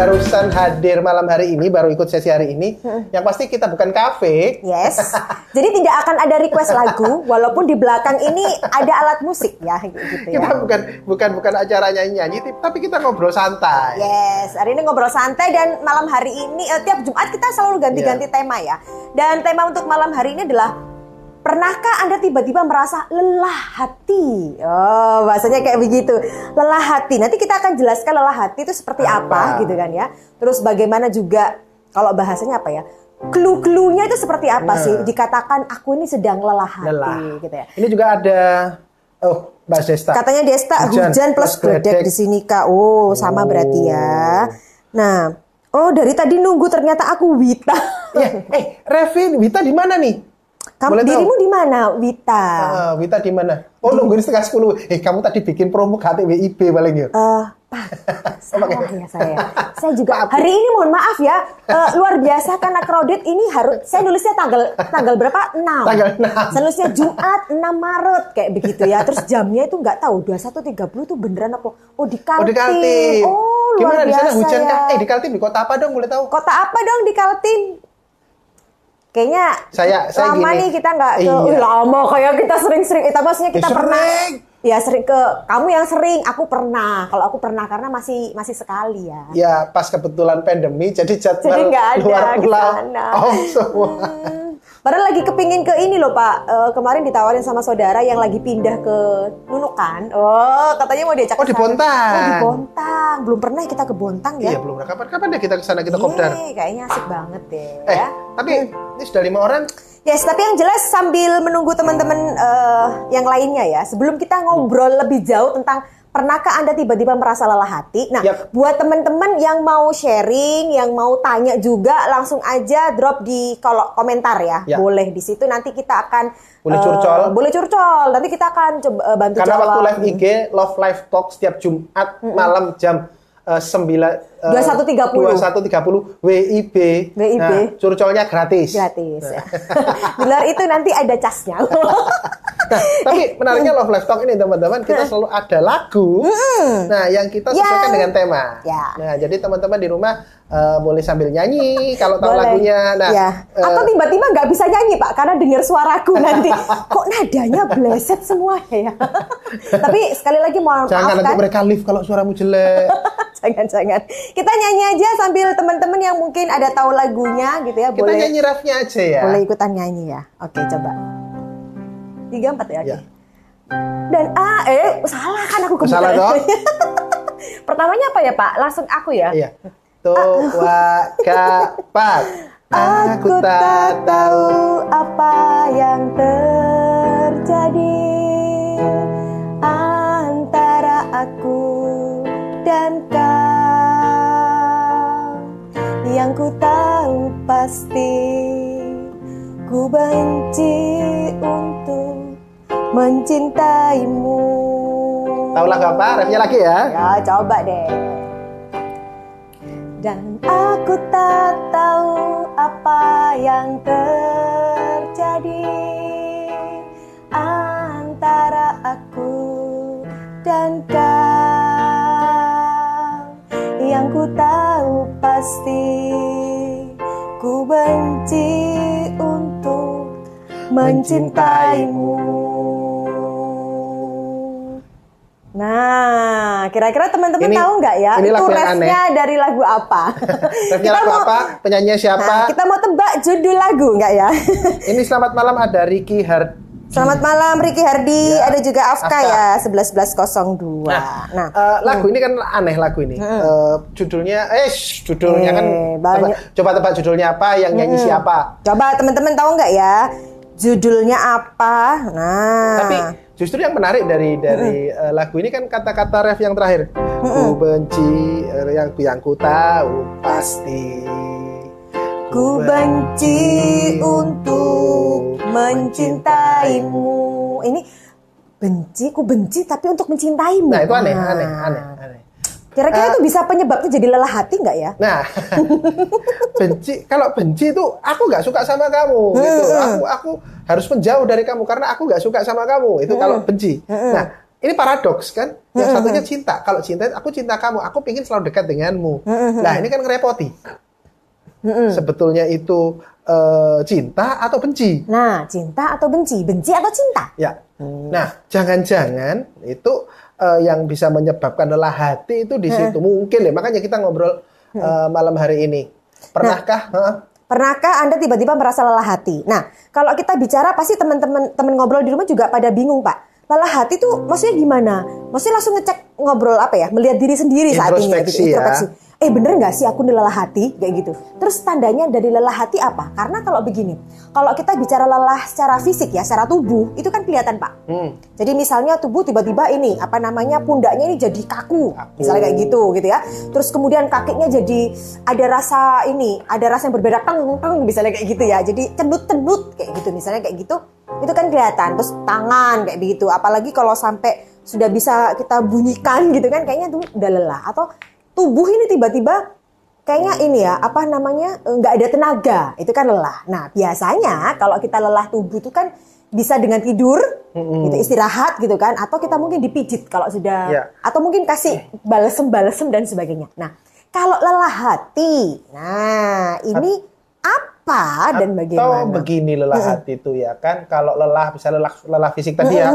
barusan hadir malam hari ini, baru ikut sesi hari ini, yang pasti kita bukan kafe. Yes. Jadi tidak akan ada request lagu, walaupun di belakang ini ada alat musik ya, gitu ya. Kita bukan bukan bukan acara nyanyi-nyanyi, tapi kita ngobrol santai. Yes, hari ini ngobrol santai dan malam hari ini eh, tiap Jumat kita selalu ganti-ganti Iya. tema ya. Dan tema untuk malam hari ini adalah Pernahkah Anda tiba-tiba merasa lelah hati? Oh, bahasanya kayak begitu. Lelah hati. Nanti kita akan jelaskan lelah hati itu seperti apa, Apa? gitu kan ya. Terus bagaimana juga kalau bahasanya apa ya? Clue-cluenya itu seperti apa Nah. sih? Dikatakan aku ini sedang lelah hati Lelah. gitu ya. Ini juga ada oh, Mbak Desta. Katanya Desta hujan, plus gledek di sini kak. Oh sama berarti ya. Nah, oh dari tadi nunggu ternyata aku Wita. Ya, eh, Revi, Wita di mana nih? Kamu Boleh dirimu di mana Wita? Ah, Wita di mana? Oh, nungguin setengah sepuluh. Eh, kamu tadi bikin promo KTWIB paling ya? Eh, Pak, salah ya saya. Saya juga hari ini mohon maaf ya, eh, luar biasa karena crowded ini harus saya nulisnya tanggal tanggal berapa? 6. Tanggal 6. Saya nulisnya Jumat 6 Maret kayak begitu ya. Terus jamnya itu nggak tahu 21.30 itu beneran apa? Oh di Oh, Kaltim. di Kaltim. Oh, luar Gimana di sana biasa hujan ya. kah? Eh, di Kaltim di kota apa dong boleh tahu? Kota apa dong di Kaltim? Kayaknya Saya- saya lama gini. nih kita nggak ke Iya. Lama kayak kita sering-sering. Itu maksudnya kita Ya, pernah. sering. Ya sering ke kamu yang sering, aku pernah. Kalau aku pernah karena masih masih sekali ya. Ya, pas kebetulan pandemi, jadi jadwal Jadi nggak ada luar pulau. Oh, semua. Hmm. Padahal lagi kepingin ke ini loh Pak. Eh, kemarin ditawarin sama saudara yang lagi pindah ke Nunukan. Oh, katanya mau diajak Oh, ke di. Bontang. Oh, di Bontang. Belum pernah kita ke Bontang ya. Iya, belum pernah. Kapan, kapan deh kita ke sana, kita kopdar? Yeay, kayaknya asik banget deh Eh, ya. tapi ini sudah lima orang. Yes, tapi yang jelas sambil menunggu teman-teman eh, yang lainnya ya, sebelum kita ngobrol lebih jauh tentang pernahkah Anda tiba-tiba merasa lelah hati? Nah, Yap. buat teman-teman yang mau sharing, yang mau tanya juga, langsung aja drop di kolom komentar ya. Ya. Boleh di situ nanti kita akan Boleh eh, curcol. boleh curcol. Nanti kita akan coba eh, bantu Karena jawab. waktu live IG, Love Live Talk setiap Jumat malam jam eh, 9 eh, 21.30. 21.30 WIB. WIB. Nah, curcolnya gratis. gratis ya. di luar itu nanti ada casnya. Nah, tapi menariknya Love Live Talk ini teman-teman, kita selalu ada lagu. Nah, yang kita sesuaikan Yang- dengan tema. Ya. Nah, jadi teman-teman di rumah eh, boleh sambil nyanyi kalau tahu Boleh. lagunya. Nah, ya. eh, Atau tiba-tiba nggak bisa nyanyi Pak karena dengar suaraku nanti. Kok nadanya bleset semua ya? Tapi sekali lagi mohon jangan maaf nanti kan. mereka live kalau suaramu jelek. Jangan-jangan. Kita nyanyi aja sambil teman-teman yang mungkin ada tahu lagunya gitu ya. Kita boleh nyanyi refnya aja ya. boleh ikutan nyanyi ya. Oke coba. Tiga empat ya. Ya. Dan ah eh salah kan aku kebuka. Salah dong. Pertamanya apa ya Pak? Langsung aku ya. Iya. Tuh, wa, ka, pat. Aku tak tahu apa yang terjadi antara aku dan kau. Yang ku tahu pasti ku benci untuk mencintaimu. Tahu lagu apa? Refnya lagi ya. Ya, coba deh. Dan aku tak tahu apa yang terjadi antara aku dan kau. Yang ku tahu pasti ku benci untuk mencintaimu. Nah, kira-kira teman-teman tahu nggak ya ini itu lagu yang refnya dari lagu apa? Refnya lagu mau- apa? Penyanyinya siapa? Nah, kita mau tebak judul lagu nggak ya? Ini selamat malam ada Ricky Hard. Selamat malam Ricky Hardi, Ya, ada juga Afka, Afka. ya 11.02. Nah, Eh, lagu ini kan aneh lagu ini. Eh, judulnya, eh judulnya Eh, kan. banyak. tebak- coba tebak judulnya apa? Yang nyanyi siapa? coba teman-teman tahu nggak ya judulnya apa? Nah, Tapi justru yang menarik dari dari eh, lagu ini kan kata-kata ref yang terakhir. Ku benci eh, yang yang ku tahu pasti. ku benci untuk mencintaimu. Ini benci, ku benci tapi untuk mencintaimu. Nah itu aneh, Nah. aneh, aneh, aneh. Kira-kira itu bisa penyebabnya jadi lelah hati nggak ya? Nah, benci kalau benci itu aku nggak suka sama kamu gitu. Aku aku harus menjauh dari kamu karena aku nggak suka sama kamu. Itu kalau benci. Nah, ini paradoks kan? Yang satunya cinta. Kalau cinta, aku cinta kamu. Aku ingin selalu dekat denganmu. Nah, ini kan ngerepoti. Sebetulnya itu eh, cinta atau benci? Nah, cinta atau benci? Benci atau cinta? Ya. Nah, jangan-jangan itu eh, yang bisa menyebabkan lelah hati itu di situ. Mungkin ya. Makanya kita ngobrol eh, malam hari ini. Pernahkah? Hah? Pernahkah Anda tiba-tiba merasa lelah hati? Nah, kalau kita bicara pasti teman-teman teman ngobrol di rumah juga pada bingung, Pak. Lelah hati tuh maksudnya gimana? Maksudnya langsung ngecek ngobrol apa ya? Melihat diri sendiri saat ini Introspeksi ya. Eh bener nggak sih aku ini lelah hati kayak gitu? Terus tandanya dari lelah hati apa? Karena kalau begini, kalau kita bicara lelah secara fisik ya, secara tubuh itu kan kelihatan pak. Hmm. Jadi misalnya tubuh tiba-tiba ini apa namanya pundaknya ini jadi kaku, Kaku. misalnya kayak gitu gitu ya. Terus kemudian kakinya jadi ada rasa ini, ada rasa yang berbeda teng teng misalnya kayak gitu ya. Jadi cenut-cenut kayak gitu misalnya kayak gitu. Itu kan kelihatan. Terus tangan kayak begitu. Apalagi kalau sampai sudah bisa kita bunyikan gitu kan kayaknya tuh udah lelah atau tubuh ini tiba-tiba kayaknya ini ya apa namanya eh, nggak ada tenaga itu kan lelah. Nah biasanya kalau kita lelah tubuh itu kan bisa dengan tidur, gitu istirahat gitu kan, atau kita mungkin dipijit kalau sudah, Ya. atau mungkin kasih balesem-balesem dan sebagainya. Nah kalau lelah hati, nah ini apa dan bagaimana? Atau begini lelah hati itu ya kan kalau lelah misalnya lelah, lelah fisik tadi ya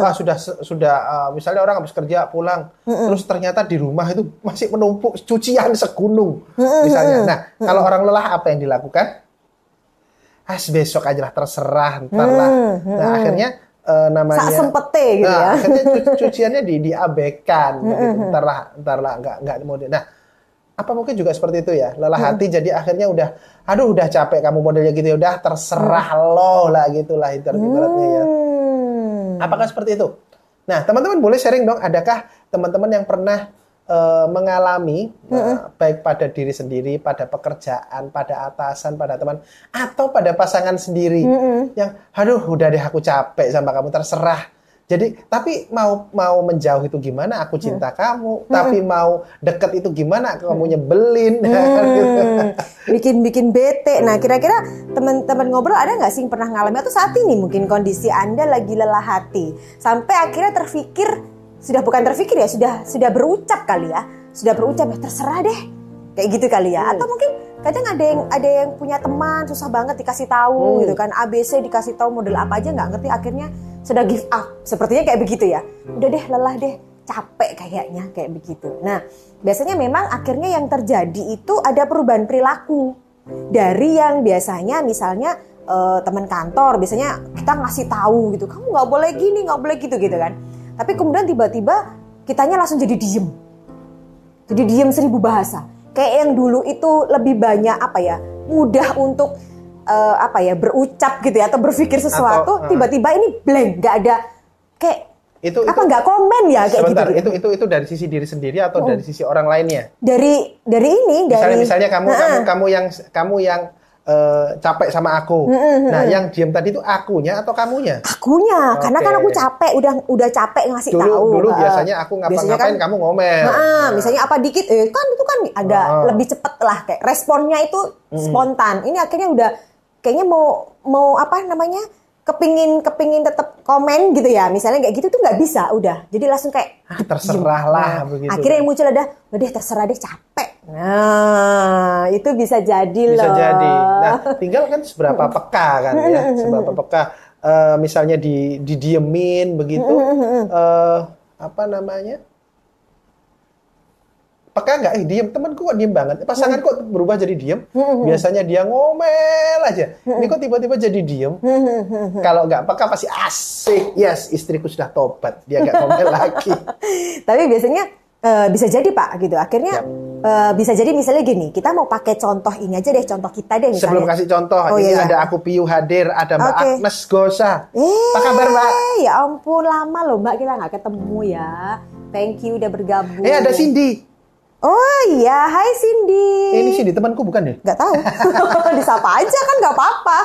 ah, sudah sudah ah, misalnya orang habis kerja pulang terus ternyata di rumah itu masih menumpuk cucian segunung misalnya. Nah kalau orang lelah apa yang dilakukan? Ah besok aja lah terserah ntar lah. Nah akhirnya eh, namanya Sak sempete gitu Nah, ya. akhirnya cu- cuciannya di diabaikan begitu. Ntar lah, ntar lah, nggak nggak model. Nah, apa mungkin juga seperti itu ya? Lelah hati jadi akhirnya udah, aduh udah capek kamu modelnya gitu ya, udah terserah lo lah gitulah ibarat ibaratnya ya. Hmm. Apakah seperti itu? Nah, teman-teman boleh sharing dong, adakah teman-teman yang pernah eh, mengalami eh, baik pada diri sendiri, pada pekerjaan, pada atasan, pada teman, atau pada pasangan sendiri yang, aduh, udah deh aku capek sama kamu, terserah. Jadi, tapi mau mau menjauh itu gimana? Aku cinta kamu. Tapi mau deket itu gimana? Kamu nyebelin. Hmm, bikin-bikin bete. Nah, kira-kira teman-teman ngobrol ada nggak sih yang pernah ngalami atau saat ini mungkin kondisi Anda lagi lelah hati sampai akhirnya terfikir sudah bukan terfikir ya, sudah sudah berucap kali ya. Sudah berucap ya terserah deh. Kayak gitu kali ya. Atau mungkin kadang ada yang ada yang punya teman susah banget dikasih tahu gitu kan. ABC dikasih tahu model apa aja nggak ngerti akhirnya sudah give up. Sepertinya kayak begitu ya. Udah deh lelah deh capek kayaknya kayak begitu. Nah, biasanya memang akhirnya yang terjadi itu ada perubahan perilaku dari yang biasanya misalnya eh, teman kantor biasanya kita ngasih tahu gitu, kamu nggak boleh gini, nggak boleh gitu gitu kan. Tapi kemudian tiba-tiba kitanya langsung jadi diem, jadi diem seribu bahasa. Kayak yang dulu itu lebih banyak apa ya, mudah untuk eh, apa ya berucap gitu ya atau berpikir sesuatu, eh. tiba-tiba ini blank, nggak ada kayak itu apa nggak komen ya kayak sebentar, gitu, itu itu itu dari sisi diri sendiri atau dari sisi orang lainnya? dari dari ini Misalnya dari misalnya kamu Nah, kamu kamu yang kamu yang eh, capek sama aku. Nah, yang diam tadi itu akunya atau kamunya? akunya karena kan aku capek udah udah capek ngasih Dulu tahu dulu Heeh. biasanya aku ngapa-ngapain kan- kamu ngomel. Nah, misalnya apa dikit, eh kan itu kan agak Ah. lebih cepet lah kayak responnya itu spontan. Ini akhirnya udah kayaknya mau mau apa namanya kepingin kepingin tetap komen gitu ya. Misalnya kayak gitu tuh nggak bisa, udah. Jadi langsung kayak Ah, terserah lah Nah, begitu. Akhirnya yang muncul ada, udah deh terserah deh capek. Nah, itu bisa jadi bisa loh. jadi. Nah, tinggal kan seberapa peka kan ya, seberapa peka. Eh, misalnya di didiemin begitu, eh, apa namanya? Peka nggak? Eh diem, temanku kok diem banget. Pasangan kok berubah jadi diem? Biasanya dia ngomel aja. Ini kok tiba-tiba jadi diem? Kalau nggak peka pasti asik. Yes, istriku sudah tobat. Dia nggak ngomel lagi. Tapi biasanya eh, bisa jadi Pak gitu. Akhirnya Yap. eh, bisa jadi misalnya gini, kita mau pakai contoh ini aja deh, contoh kita deh misalnya. Sebelum kasih contoh, Oh, ini iya. ada aku Piu hadir, ada Mbak Oke. Agnes Gosa. Eh, Apa kabar Mbak? Ya ampun lama loh Mbak kita nggak ketemu ya. Thank you udah bergabung. Eh ada Cindy. Oh iya, Hai Cindy. Eh, ini Cindy temanku bukan ya? Nggak tahu. Disapa aja kan nggak apa-apa.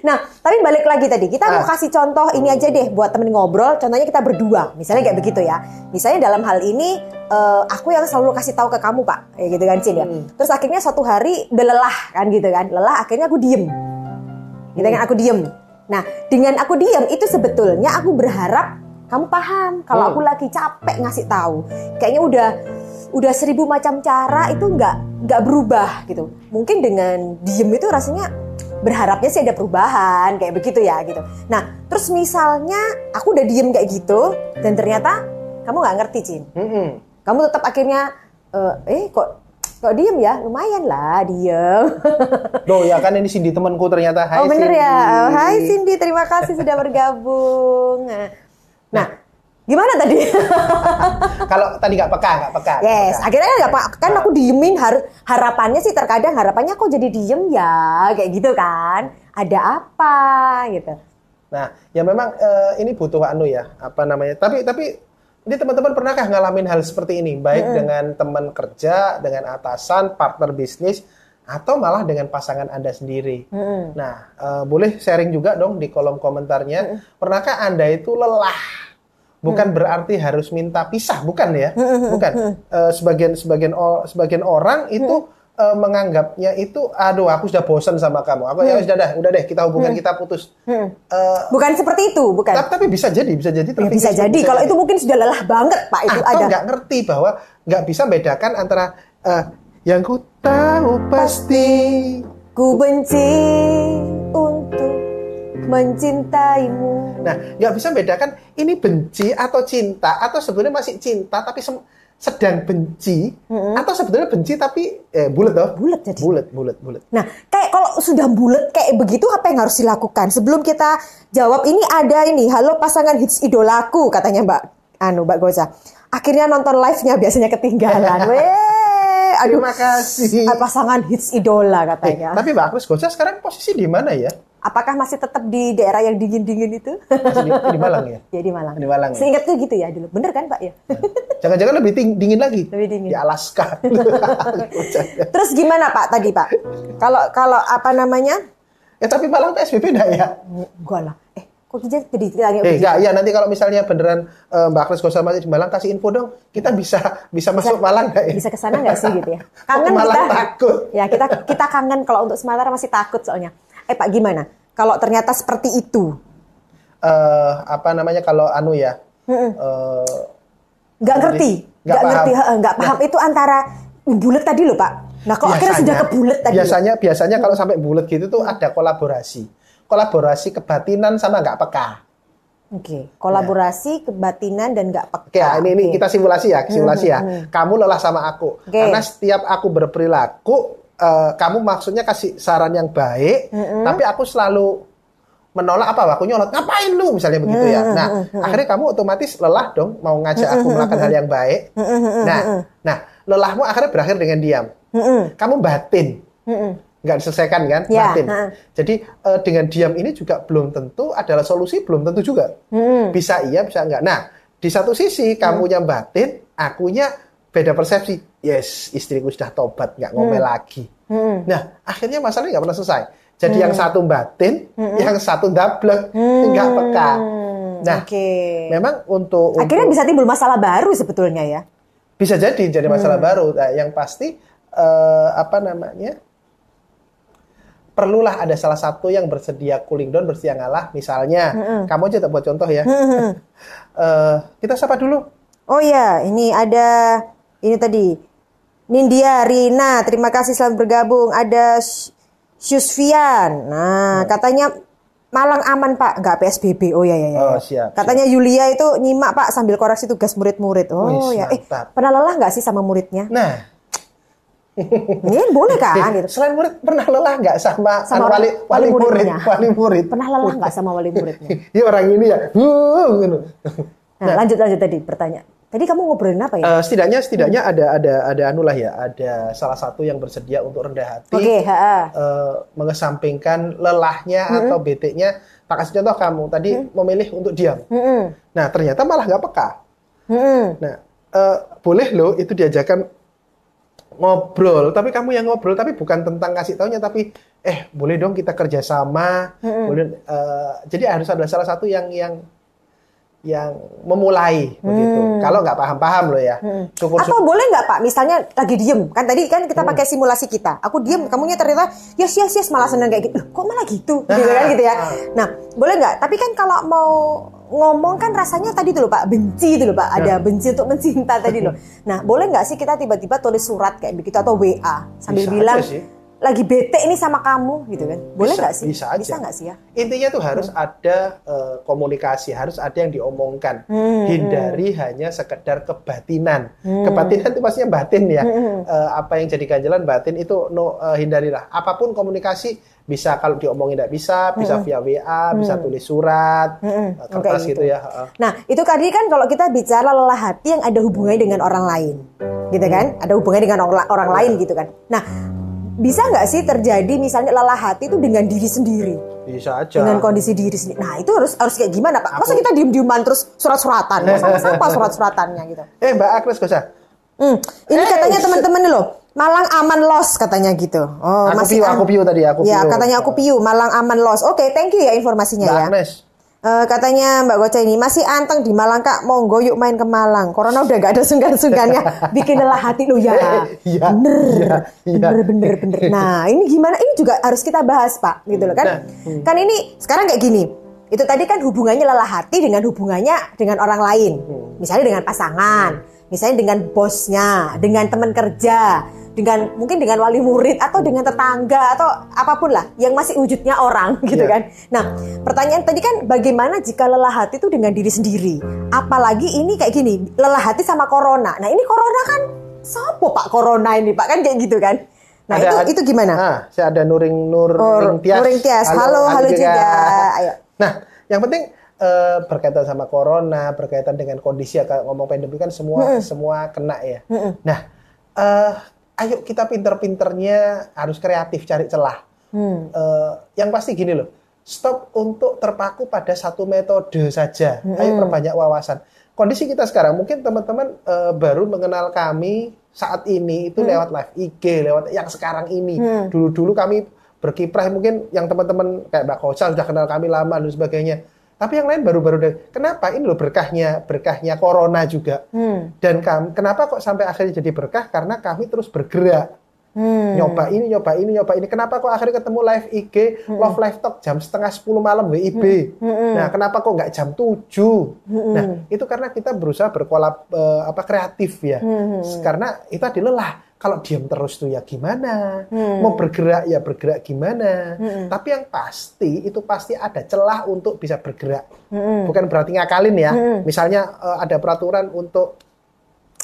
Nah, tapi balik lagi tadi. Kita mau Ah. kasih contoh ini aja deh buat temen ngobrol. Contohnya kita berdua. Misalnya kayak begitu ya. Misalnya dalam hal ini eh, aku yang selalu kasih tahu ke kamu Pak. Kayak gitu kan Cin ya. Hmm. Terus akhirnya suatu hari udah lelah kan gitu kan. Lelah akhirnya aku diem. Gitu kan aku diem. Nah, dengan aku diem itu sebetulnya aku berharap kamu paham kalau Hmm. aku lagi capek ngasih tahu. Kayaknya udah udah seribu macam cara itu nggak nggak berubah gitu. Mungkin dengan diem itu rasanya berharapnya sih ada perubahan kayak begitu ya gitu. Nah terus misalnya aku udah diem kayak gitu dan ternyata kamu nggak ngerti Cin. Mm-mm. Kamu tetap akhirnya eh, eh kok kok diem ya lumayan lah diem. Loh ya kan ini Cindy temanku ternyata. Hai oh bener Cindy. ya. Hai Cindy, terima kasih sudah bergabung. Nah, nah, gimana tadi? Kalau tadi nggak peka, nggak peka. yes, peka. akhirnya nggak pak kan aku diemin har- harapannya sih terkadang harapannya kok jadi diem ya kayak gitu kan. Ada apa gitu. Nah, ya memang eh, ini butuh anu ya, apa namanya? Tapi tapi ini teman-teman pernahkah ngalamin hal seperti ini, baik dengan teman kerja, dengan atasan, partner bisnis, atau malah dengan pasangan anda sendiri? Mm-mm. Nah, eh, boleh sharing juga dong di kolom komentarnya. Pernahkah anda itu lelah? Bukan berarti harus minta pisah, bukan ya? Bukan. Eh, sebagian sebagian o- sebagian orang itu eh, menganggapnya itu, aduh, aku sudah bosan sama kamu. Aku ya sudah dah, udah deh, kita hubungan kita putus. Mm. Eh, Bukan seperti itu, bukan. tapi, tapi bisa jadi, bisa jadi. Ya, bisa jadi kalau itu mungkin sudah lelah banget pak itu atau ada. nggak ngerti bahwa nggak bisa bedakan antara eh, yang ku tahu pasti. Ku benci untuk mencintaimu. Nah, nggak bisa bedakan ini benci atau cinta atau sebenarnya masih cinta tapi sedang benci atau sebetulnya benci tapi eh, bulat toh? Bulat jadi. Bulat, bulat, bulat. Nah, kayak kalau sudah bulat kayak begitu apa yang harus dilakukan? Sebelum kita jawab ini ada ini, halo pasangan hits idolaku katanya Mbak anu Mbak Goza. Akhirnya nonton live-nya biasanya ketinggalan. Weh, aduh. Terima kasih. Ah, Pasangan hits idola Eh, katanya. tapi Mbak Gosa sekarang posisi di mana ya? Apakah masih tetap di daerah yang dingin-dingin itu? Masih di, di Malang ya? ya di Malang. Di Malang, ya? Seingatku gitu ya dulu. Bener kan Pak ya? Jangan-jangan lebih ting- dingin lagi? Lebih dingin. Di Alaska. Terus gimana Pak tadi Pak? Kalau kalau apa namanya? ya tapi Malang PSBB enggak ya? Enggak lah. Eh, kok kita jadi tanya Eh, enggak, ya nanti kalau misalnya beneran eh, Mbak Agnes Gosa masih di Malang kasih info dong. Kita bisa bisa, masuk Malang enggak ya? bisa ke sana nggak sih gitu ya? Ke Malang takut. Ya kita kita kangen kalau untuk Semarang masih takut soalnya. Eh Pak gimana? Kalau ternyata seperti itu, Eh, apa namanya kalau anu ya? eh, nggak ngerti, Nggak nggak paham. ngerti, nggak paham itu antara bulat tadi loh Pak. Nah kok akhirnya sudah ke bulat tadi? Biasanya biasanya kalau sampai bulat gitu tuh ada kolaborasi. Kolaborasi kebatinan sama nggak peka. Oke, kolaborasi kebatinan dan nggak peka. Oke, ya, ini, ini Oke. kita simulasi ya, simulasi ya. Kamu lelah sama aku. Oke. Karena setiap aku berperilaku, eh, kamu maksudnya kasih saran yang baik, tapi aku selalu menolak apa? Aku nyolot, ngapain lu? Misalnya begitu ya. Nah, akhirnya kamu otomatis lelah dong, mau ngajak aku melakukan hal yang baik. Nah, nah, lelahmu akhirnya berakhir dengan diam. Kamu batin. Nggak diselesaikan kan, Ya, batin. Jadi eh, dengan diam ini juga belum tentu adalah solusi, belum tentu juga. Bisa iya, bisa enggak. Nah, di satu sisi kamunya batin, akunya beda persepsi. Yes, istriku sudah tobat, nggak ngomel lagi. Nah, akhirnya masalahnya nggak pernah selesai. Jadi yang satu batin, yang satu dablek, nggak peka. Nah, Oke. memang untuk, untuk Akhirnya bisa timbul masalah baru sebetulnya ya. bisa jadi jadi masalah baru. Nah, yang pasti eh, apa namanya? Perlulah ada salah satu yang bersedia cooling down, bersedia ngalah. Misalnya, kamu aja tak buat contoh ya. Eh, kita sapa dulu. Oh ya, ini ada ini tadi Nindya Rina, terima kasih selamat bergabung. Ada Syusfian. Nah, katanya Malang aman Pak, nggak PSBB. Oh ya ya ya. Oh, siap, Katanya Yulia itu nyimak Pak sambil koreksi tugas murid-murid. Oh Wih, ya. Eh, pernah lelah nggak sih sama muridnya? Nah, Ini boleh kan? eh, gitu. selain murid pernah lelah nggak sama, Sama wali, wali wali murid, wali murid? Pernah lelah nggak sama wali muridnya? Iya orang ini ya. Gitu. Nah, lanjut lanjut tadi pertanyaan. Tadi kamu ngobrolin apa ya? Eh, setidaknya setidaknya ada ada ada anu lah ya, ada salah satu yang bersedia untuk rendah hati. Oke, ha-ha. eh, mengesampingkan lelahnya atau beteknya. Tak kasih contoh kamu tadi memilih untuk diam. Mm-mm. Nah ternyata malah nggak peka. Mm-mm. Nah eh, boleh loh itu diajarkan ngobrol, tapi kamu yang ngobrol tapi bukan tentang kasih taunya tapi eh boleh dong kita kerjasama. Boleh, eh, jadi harus ada salah satu yang yang yang memulai begitu. Kalau nggak paham-paham loh ya. Syukur Atau boleh nggak Pak, misalnya lagi diem, kan tadi kan kita pakai simulasi kita. Aku diem, kamunya ternyata yes yes yes malah seneng kayak gitu. Loh, kok malah gitu, gitu kan gitu ya. Nah, boleh nggak? Tapi kan kalau mau ngomong kan rasanya tadi tuh loh Pak, benci itu loh Pak, ada benci untuk mencinta tadi loh. Nah, boleh nggak sih kita tiba-tiba tulis surat kayak begitu atau WA sambil Bisa bilang. Lagi bete ini sama kamu gitu kan? Boleh Bisa, nggak sih? bisa aja. Bisa nggak sih ya? Intinya tuh harus ada eh, komunikasi, harus ada yang diomongkan. Hmm, Hindari hanya sekedar kebatinan. Kebatinan itu pastinya batin ya. Hmm, Eh, apa yang jadi ganjalan batin itu no eh, hindarilah. Apa pun komunikasi bisa kalau diomongin tidak bisa, bisa via WA, bisa tulis surat, Hmm, oke, kertas gitu. gitu ya. heeh. Nah, itu tadi kan kalau kita bicara lelah hati yang ada hubungannya dengan orang lain. Gitu kan? Ada hubungannya dengan orang, orang lain gitu kan. Nah, bisa nggak sih terjadi misalnya lelah hati itu dengan diri sendiri? Bisa aja. Dengan kondisi diri sendiri. Nah, itu harus harus kayak gimana, Pak? Masa kita diem-dieman terus surat-suratan? Masa apa surat-suratannya gitu? Eh Mbak Agnes usah. Hmm, ini Eh, katanya teman-teman loh. Malang aman los katanya gitu. Oh, Aku masih piu, aku piu tadi, aku Ya, piu. katanya aku piu, Malang aman los. Oke, thank you ya informasinya Mbak ya. Agnes. Eh, katanya Mbak Goca ini masih anteng di Malang kak. Monggo yuk main ke Malang. Corona udah gak ada sungkan-sungkannya. Bikin lelah hati lu ya. Iya, bener. iya, iya. bener bener bener. Nah ini gimana? Ini juga harus kita bahas Pak gitu loh kan? Nah, kan ini sekarang kayak gini. Itu tadi kan hubungannya lelah hati dengan hubungannya dengan orang lain. Hmm. misalnya dengan pasangan misalnya dengan bosnya dengan teman kerja dengan mungkin dengan wali murid atau dengan tetangga atau apa pun lah yang masih wujudnya orang gitu Iya. kan Nah, pertanyaan tadi kan bagaimana jika lelah hati itu dengan diri sendiri? Apalagi ini kayak gini, lelah hati sama corona. Nah, ini corona kan sopo Pak corona ini, Pak kan kayak gitu kan. Nah, Ada- itu itu gimana? Ah, saya ada Nuring Nur Oh, Nuring Tias. Nuring Tias. Halo, halo juga. Ayo. Nah, yang penting eh, berkaitan sama corona, berkaitan dengan kondisi ya kalau ngomong pandemi kan semua semua kena ya. Nah, eh, ayo kita pinter-pinternya harus kreatif cari celah. Hmm. Eh, yang pasti gini loh, stop untuk terpaku pada satu metode saja. Ayo perbanyak wawasan. Kondisi kita sekarang mungkin teman-teman eh, baru mengenal kami saat ini itu lewat live IG, lewat yang sekarang ini. Dulu-dulu kami berkiprah mungkin yang teman-teman kayak Mbak Kosa sudah kenal kami lama dan sebagainya. Tapi yang lain baru-baru dari kenapa ini loh berkahnya berkahnya corona juga. Hmm. Dan kami, kenapa kok sampai akhirnya jadi berkah? Karena kami terus bergerak Hmm. nyoba ini, nyoba ini, nyoba ini. Kenapa kok akhirnya ketemu live IG, love live talk jam setengah 10 malam WIB? Nah, kenapa kok nggak jam 7? Nah, itu karena kita berusaha berkolab eh, apa kreatif ya. Karena itu tadi lelah. Kalau diam terus tuh ya gimana? Mau bergerak ya bergerak gimana? Tapi yang pasti itu pasti ada celah untuk bisa bergerak. Bukan berarti ngakalin ya. Misalnya eh, ada peraturan untuk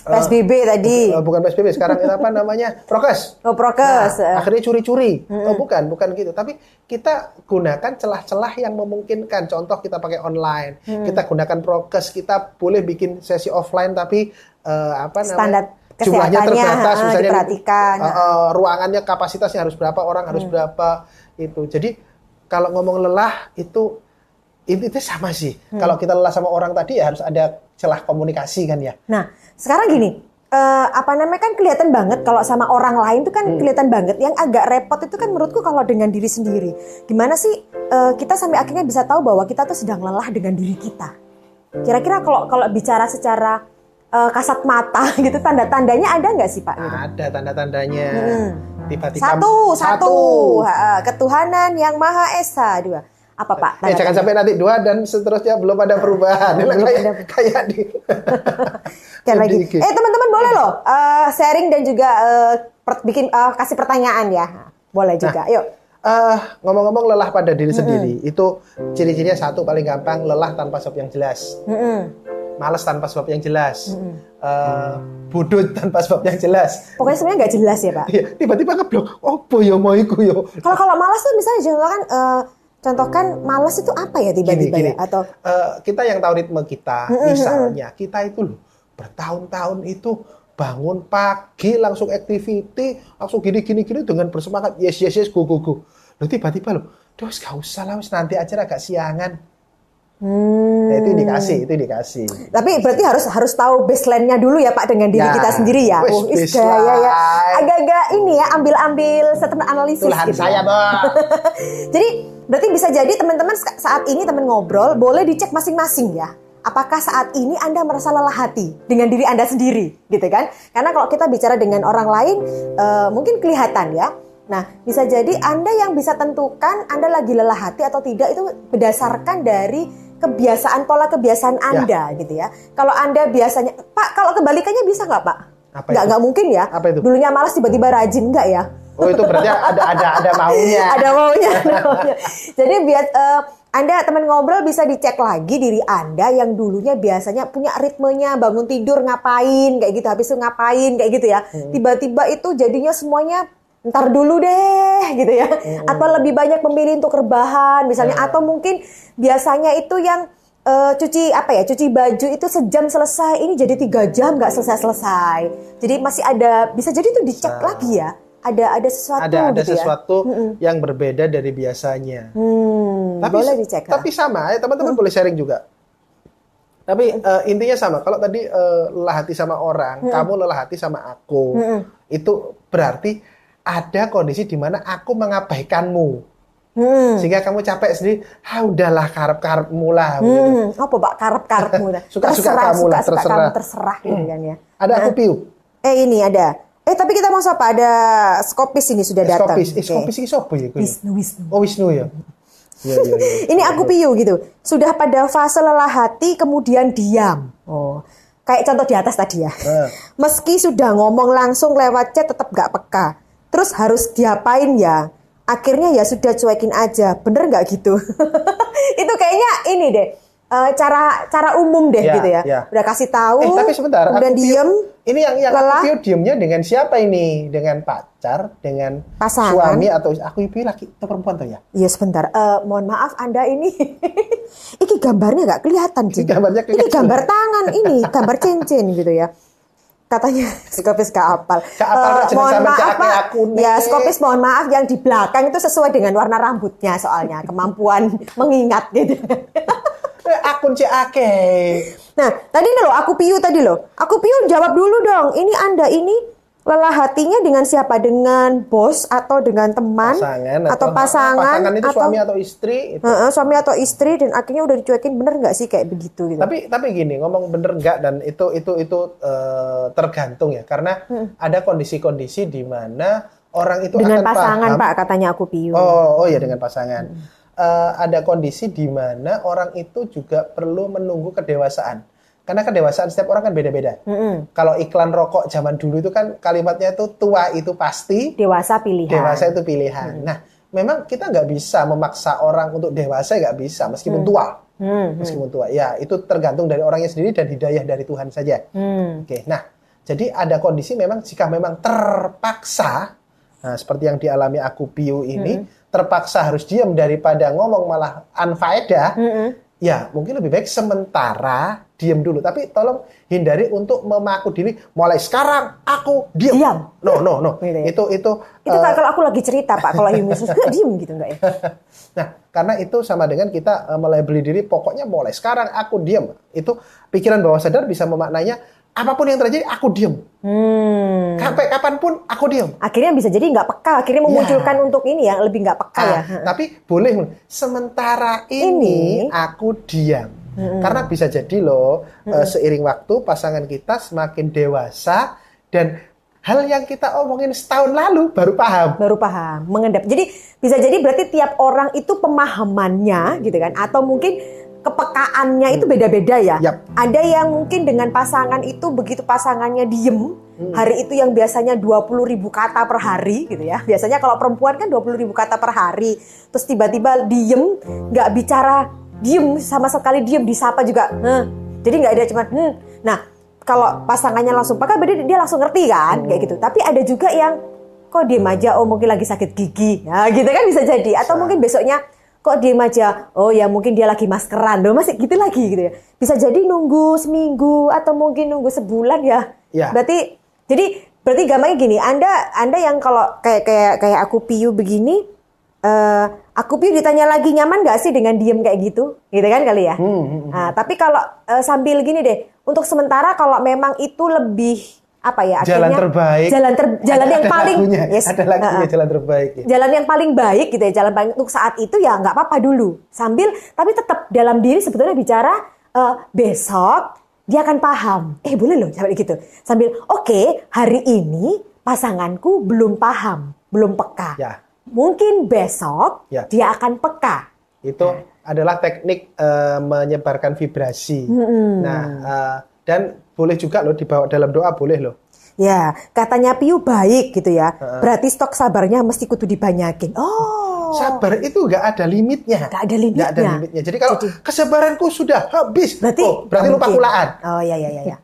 PSBB tadi. eh, bukan PSBB sekarang itu apa namanya? Prokes. Oh, prokes. Nah, akhirnya curi-curi. Oh, bukan, bukan gitu. Tapi kita gunakan celah-celah yang memungkinkan. Contoh kita pakai online, kita gunakan prokes, kita boleh bikin sesi offline tapi eh, apa namanya? Standar jumlahnya terbatas ah, misalnya diperhatikan. eh, eh, ruangannya kapasitasnya harus berapa, orang harus berapa itu. Jadi kalau ngomong lelah itu itu, itu sama sih. Kalau kita lelah sama orang tadi ya harus ada celah komunikasi kan ya. Nah, sekarang gini, eh, apa namanya kan kelihatan banget kalau sama orang lain tuh kan kelihatan banget. Yang agak repot itu kan menurutku kalau dengan diri sendiri. Gimana sih eh, kita sampai akhirnya bisa tahu bahwa kita tuh sedang lelah dengan diri kita? Kira-kira kalau kalau bicara secara eh, kasat mata gitu tanda-tandanya ada nggak sih Pak? Gitu? Ada tanda-tandanya. Tiba-tiba Satu, satu, Ha, ketuhanan yang maha esa dua. Apa Pak? Ya, jangan sampai nanti dua dan seterusnya belum ada perubahan. Belum kayak, ada- kayak di Kayak lagi. Eh teman-teman boleh loh eh, sharing dan juga eh, per- bikin eh, kasih pertanyaan ya. Boleh juga. Yuk. Eh, ngomong-ngomong lelah pada diri sendiri itu ciri-cirinya satu paling gampang lelah tanpa sebab yang jelas, Mm-mm. Malas tanpa sebab yang jelas, eh, bodoh tanpa sebab yang jelas. Pokoknya sebenarnya nggak jelas ya pak. Iya, tiba-tiba ngeblok, oh yo mau iku yo. Kalau kalau malas tuh misalnya contohkan eh, contohkan malas itu apa ya tiba-tiba ya? Atau Eh, kita yang tahu ritme kita, misalnya kita itu loh bertahun-tahun itu bangun pagi langsung activity, langsung gini gini gini dengan bersemangat yes yes yes go go go. Loh tiba-tiba loh, Duh, gak usah lah, nanti aja agak siangan. Hmm, Nah, itu indikasi, itu indikasi. tapi berarti harus harus tahu baseline-nya dulu ya pak dengan diri Ya, kita sendiri ya. wis Oh, is gaya ya. Agak-agak ini ya ambil-ambil statement analisis. Tuhan gitu saya, ya. Bang. Jadi berarti bisa jadi teman-teman saat ini teman ngobrol boleh dicek masing-masing ya. Apakah saat ini Anda merasa lelah hati dengan diri Anda sendiri, gitu kan? Karena kalau kita bicara dengan orang lain, eh, mungkin kelihatan ya. Nah, bisa jadi Anda yang bisa tentukan Anda lagi lelah hati atau tidak itu berdasarkan dari kebiasaan pola kebiasaan Anda gitu ya. Kalau Anda biasanya Pak, kalau kebalikannya bisa nggak Pak? Apa Nggak nggak mungkin ya. Apa itu? Dulunya malas tiba-tiba rajin nggak ya? Oh itu berarti ada ada ada maunya. ada maunya, ada maunya. Jadi biar eh, Anda teman ngobrol bisa dicek lagi diri Anda yang dulunya biasanya punya ritmenya bangun tidur ngapain kayak gitu, habis itu ngapain kayak gitu ya. Hmm. Tiba-tiba itu jadinya semuanya ntar dulu deh gitu ya. Hmm. Atau lebih banyak memilih untuk rebahan misalnya atau mungkin biasanya itu yang eh, cuci apa ya cuci baju itu sejam selesai ini jadi tiga jam nggak selesai selesai jadi masih ada bisa jadi itu dicek lagi ya ada ada sesuatu ada ada gitu ya. sesuatu yang berbeda dari biasanya. Hmm, Tapi boleh dicek. Tapi sama, ya teman-teman boleh sharing juga. Tapi eh, intinya sama. Kalau tadi eh, lelah hati sama orang, kamu lelah hati sama aku, itu berarti ada kondisi di mana aku mengabaikanmu, hmm. sehingga kamu capek sendiri. Ah udahlah karep-karepmu lah. gitu. Hmm, apa Pak karep-karepmu dah. Suka-suka Terserah, kamu lah, suka-suka terserah. kamu terserah gitu kan ya. Ada aku piu. Eh ini ada. Eh tapi kita mau apa? Ada skopis ini sudah datang. Skopis, eh, skopis ini siapa ya? Wisnu Wisnu. Oh Wisnu ya. Iya iya iya. Ini aku piu gitu. Sudah pada fase lelah hati kemudian diam. Oh. Kayak contoh di atas tadi ya. Eh. Meski sudah ngomong langsung lewat chat tetap gak peka. Terus harus diapain ya? Akhirnya ya sudah cuekin aja. Bener nggak gitu? Itu kayaknya ini deh. eh, cara cara umum deh Ya, gitu ya. ya. Udah kasih tahu. Eh tapi sebentar, Kemudian diem. Ini yang yang lelah. aku diemnya dengan siapa ini? Dengan pacar, dengan Pasangan. suami atau aku piu laki atau perempuan tuh ya? Iya sebentar. Eh, mohon maaf Anda ini. Iki gambarnya nggak kelihatan sih. Ini gambarnya Ini kelihatan. gambar tangan ini, gambar cincin gitu ya. Katanya skopis gak apal. Gak apal, Eh, mohon maaf Pak. aku. Ya skopis mohon maaf yang di belakang itu sesuai dengan warna rambutnya soalnya kemampuan mengingat gitu. Eh, akun CAK. Nah, tadi nih loh, aku piu tadi loh. Aku piu jawab dulu dong. Ini Anda ini lelah hatinya dengan siapa? Dengan bos atau dengan teman Pasangan atau pasangan, pasangan itu atau suami atau istri. itu. Heeh, suami atau istri dan akhirnya udah dicuekin bener nggak sih kayak begitu gitu? Tapi tapi gini ngomong bener nggak dan itu itu itu eh, tergantung ya karena ada kondisi-kondisi di mana orang itu dengan akan pasangan paham. Pak katanya aku piu. Oh, oh ya dengan pasangan. Eh, ada kondisi di mana orang itu juga perlu menunggu kedewasaan. Karena kedewasaan setiap orang kan beda-beda. Mm-mm. Kalau iklan rokok zaman dulu itu kan kalimatnya itu tua itu pasti, Dewasa pilihan. dewasa itu pilihan. Nah, memang kita nggak bisa memaksa orang untuk dewasa nggak bisa meskipun tua. Hmm, Meskipun tua. Ya, itu tergantung dari orangnya sendiri dan hidayah dari Tuhan saja. hmm. Oke, nah, jadi ada kondisi memang jika memang terpaksa, nah seperti yang dialami aku Piu ini, terpaksa harus diam daripada ngomong malah anfaedah, Mm-mm. Ya mungkin lebih baik sementara diam dulu. Tapi tolong hindari untuk memaku diri, mulai sekarang aku diam. Diam. No, no, no. Gitu ya. Itu, itu, Itu kayak kalau aku lagi cerita Pak, kalau Yumis nggak diem gitu nggak ya? Nah, karena itu sama dengan kita eh, melabeli diri, pokoknya mulai sekarang aku diam. Itu pikiran bawah sadar bisa memaknainya, apa pun yang terjadi, aku diam. Hmm. Sampai kapan pun, aku diam. Akhirnya bisa jadi nggak peka, akhirnya memunculkan untuk ini yang lebih nggak peka ya. Ah, tapi boleh, sementara ini, Ini. aku diam. Karena bisa jadi loh, eh, seiring waktu pasangan kita semakin dewasa dan hal yang kita omongin setahun lalu baru paham. baru paham, mengendap. Jadi bisa jadi berarti tiap orang itu pemahamannya gitu kan atau mungkin kepekaannya itu beda-beda ya. Yap. Ada yang mungkin dengan pasangan itu begitu pasangannya diem, hari itu yang biasanya 20 ribu kata per hari gitu ya. Biasanya kalau perempuan kan 20 ribu kata per hari. Terus tiba-tiba diem, nggak bicara, diem sama sekali diem, disapa juga. "Heh." Jadi nggak ada cuman, "Hmm." Nah, kalau pasangannya langsung pakai berarti dia langsung ngerti kan kayak gitu. Tapi ada juga yang kok diem aja oh mungkin lagi sakit gigi. Nah, gitu kan bisa jadi atau mungkin besoknya kok diem aja oh ya mungkin dia lagi maskeran loh masih gitu lagi gitu ya. Bisa jadi nunggu seminggu atau mungkin nunggu sebulan ya. Ya. Berarti jadi berarti gampangnya gini, Anda Anda yang kalau kayak kayak kayak aku piu begini eh aku piu ditanya lagi nyaman gak sih dengan diem kayak gitu? Gitu kan kali ya? Nah, tapi kalau eh, sambil gini deh, untuk sementara kalau memang itu lebih apa ya Jalan akhirnya terbaik. jalan ter, jalan Ada- yang ada paling lagunya, yes, ada lagunya uh-uh. jalan terbaik. ya. jalan yang paling baik gitu ya jalan paling untuk saat itu ya nggak apa-apa dulu sambil tapi tetap dalam diri sebetulnya bicara eh, besok dia akan paham eh boleh loh sampai gitu sambil oke hari ini pasanganku belum paham belum peka Ya. mungkin besok Ya. dia akan peka Itu adalah teknik eh, menyebarkan vibrasi. Nah, eh, dan boleh juga loh dibawa dalam doa boleh loh. Ya, katanya Piu baik gitu ya. Berarti stok sabarnya mesti kudu dibanyakin. Oh. Sabar itu nggak ada limitnya. Nggak ada limitnya. Nggak ada limitnya. Jadi kalau kesabaranku sudah habis, Berarti oh, berarti lupa kulaan. Oh ya ya ya ya.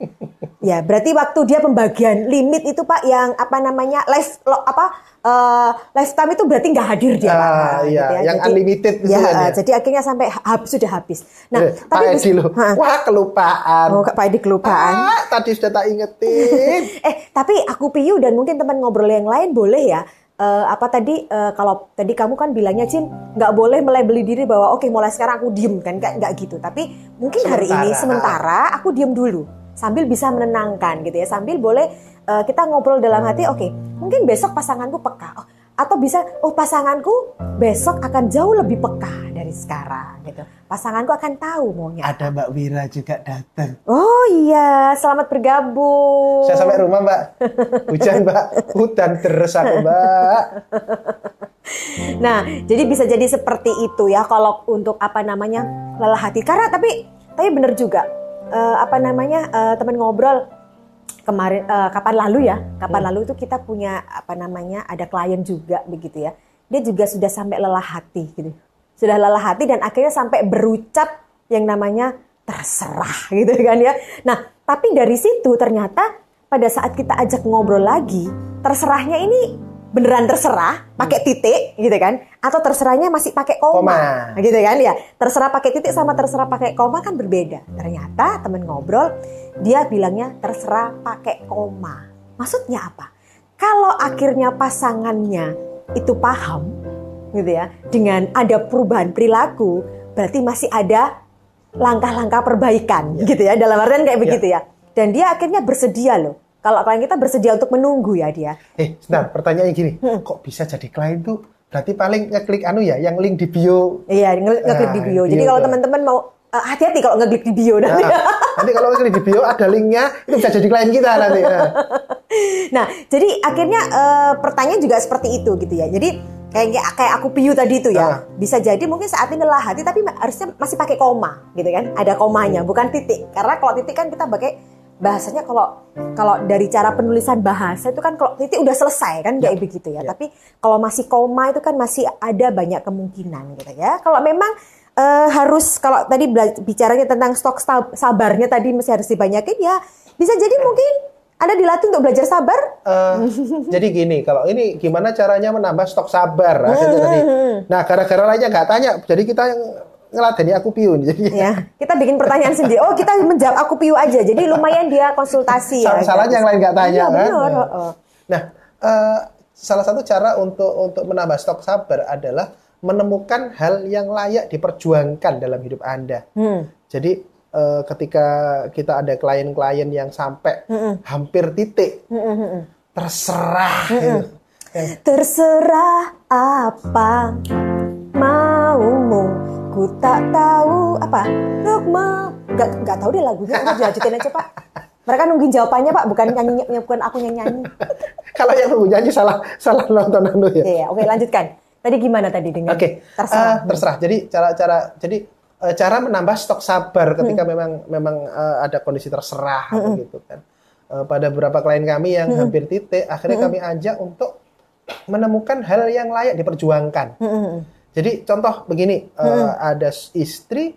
ya, berarti waktu dia pembagian limit itu Pak yang apa namanya life lo- apa eh, lifetime itu berarti nggak hadir dia Pak. Ah, Nah, iya, yang unlimited itu ya, kan ya. jadi akhirnya sampai hab, sudah habis. Nah, Eh, Pak bis- Edi loh, Ha. wah kelupaan. Oh, Pak Edi kelupaan. Ah, tadi sudah tak ingetin. eh, tapi aku Piyu dan mungkin teman ngobrol yang lain boleh ya. Eh, apa tadi eh, kalau tadi kamu kan bilangnya Cin nggak boleh melabeli diri bahwa oke mulai sekarang aku diem kan? Nggak nggak gitu. Tapi mungkin hari ini Sementara. sementara aku diem dulu sambil bisa menenangkan gitu ya. Sambil boleh eh, kita ngobrol dalam hati oke mungkin besok pasanganku peka. Oh, atau bisa oh pasanganku besok akan jauh lebih peka dari sekarang gitu pasanganku akan tahu maunya Ada Mbak Wira juga datang. oh iya selamat bergabung Saya sampai rumah Mbak. Hujan Mbak. Hutan terus aku Mbak. Nah, jadi bisa jadi seperti itu ya kalau untuk apa namanya lelah hati. Karena tapi tapi benar juga eh, apa namanya eh, teman ngobrol kemarin eh, kapan lalu ya kapan lalu itu kita punya apa namanya ada klien juga begitu ya. Dia juga sudah sampai lelah hati gitu. Sudah lelah hati dan akhirnya sampai berucap yang namanya terserah gitu kan ya. Nah, tapi dari situ ternyata pada saat kita ajak ngobrol lagi, terserahnya ini beneran terserah pakai titik gitu kan? Atau terserahnya masih pakai koma, Koma. gitu kan? Ya terserah pakai titik sama terserah pakai koma kan berbeda. Ternyata temen ngobrol dia bilangnya terserah pakai koma. Maksudnya apa? Kalau akhirnya pasangannya itu paham gitu ya dengan ada perubahan perilaku berarti masih ada langkah-langkah perbaikan gitu ya dalam artian kayak begitu ya. Dan dia akhirnya bersedia loh kalau klien kita bersedia untuk menunggu ya dia Eh, sebentar, pertanyaannya gini. Kok bisa jadi klien tuh? Berarti paling ngeklik anu ya, yang link di bio. Iya, nge- ngeklik di Nah, bio. bio Jadi kalau teman-teman mau eh, hati-hati kalau ngeklik di bio nanti. Nah, nanti kalau ngeklik di bio ada linknya, itu bisa jadi klien kita nanti. Nah. Nah, jadi akhirnya eh, pertanyaan juga seperti itu gitu ya. Jadi kayak kayak aku piu tadi itu Ah. ya. Bisa jadi mungkin saat ini lelah hati tapi harusnya masih pakai koma gitu kan. Ada komanya, bukan titik. Karena kalau titik kan kita pakai bahasanya kalau kalau dari cara penulisan bahasa itu kan kalau titik udah selesai kan kayak begitu ya. Tapi kalau masih koma itu kan masih ada banyak kemungkinan gitu ya. Kalau memang eh, harus kalau tadi bicaranya tentang stok sabarnya tadi masih harus dibanyakin ya bisa jadi mungkin Anda dilatih untuk belajar sabar Eh, jadi gini, kalau ini gimana caranya menambah stok sabar? Nah, tadi. Nah, gara-gara lainnya nggak tanya, jadi kita yang ngeladeni aku piun. Jadi ya kita bikin pertanyaan sendiri oh kita menjawab aku piu aja jadi lumayan dia konsultasi ya salah-salahnya yang lain nggak tanya Iya, kan. benar, Nah. Nah, eh, salah satu cara untuk untuk menambah stok sabar adalah menemukan hal yang layak diperjuangkan dalam hidup Anda. Hmm. Jadi eh, ketika kita ada klien-klien yang sampai hampir titik, terserah. gitu. Yang terserah apa maumu ku tak tahu. Apa? Untuk mau nggak nggak tahu deh lagunya. Udah lanjutin aja pak. Mereka nungguin jawabannya pak bukan nyanyi bukan aku yang nyanyi. Kalau yang nunggu nyanyi salah salah nonton anu ya. Iya, oke lanjutkan. Tadi gimana tadi dengan Oke, terserah? eh, terserah. Jadi cara-cara jadi eh, cara menambah stok sabar ketika memang memang eh, ada kondisi terserah gitu kan. Eh, pada beberapa klien kami yang hampir titik, akhirnya kami ajak untuk menemukan hal yang layak diperjuangkan. Mm-mm. Jadi contoh begini, eh, ada s- istri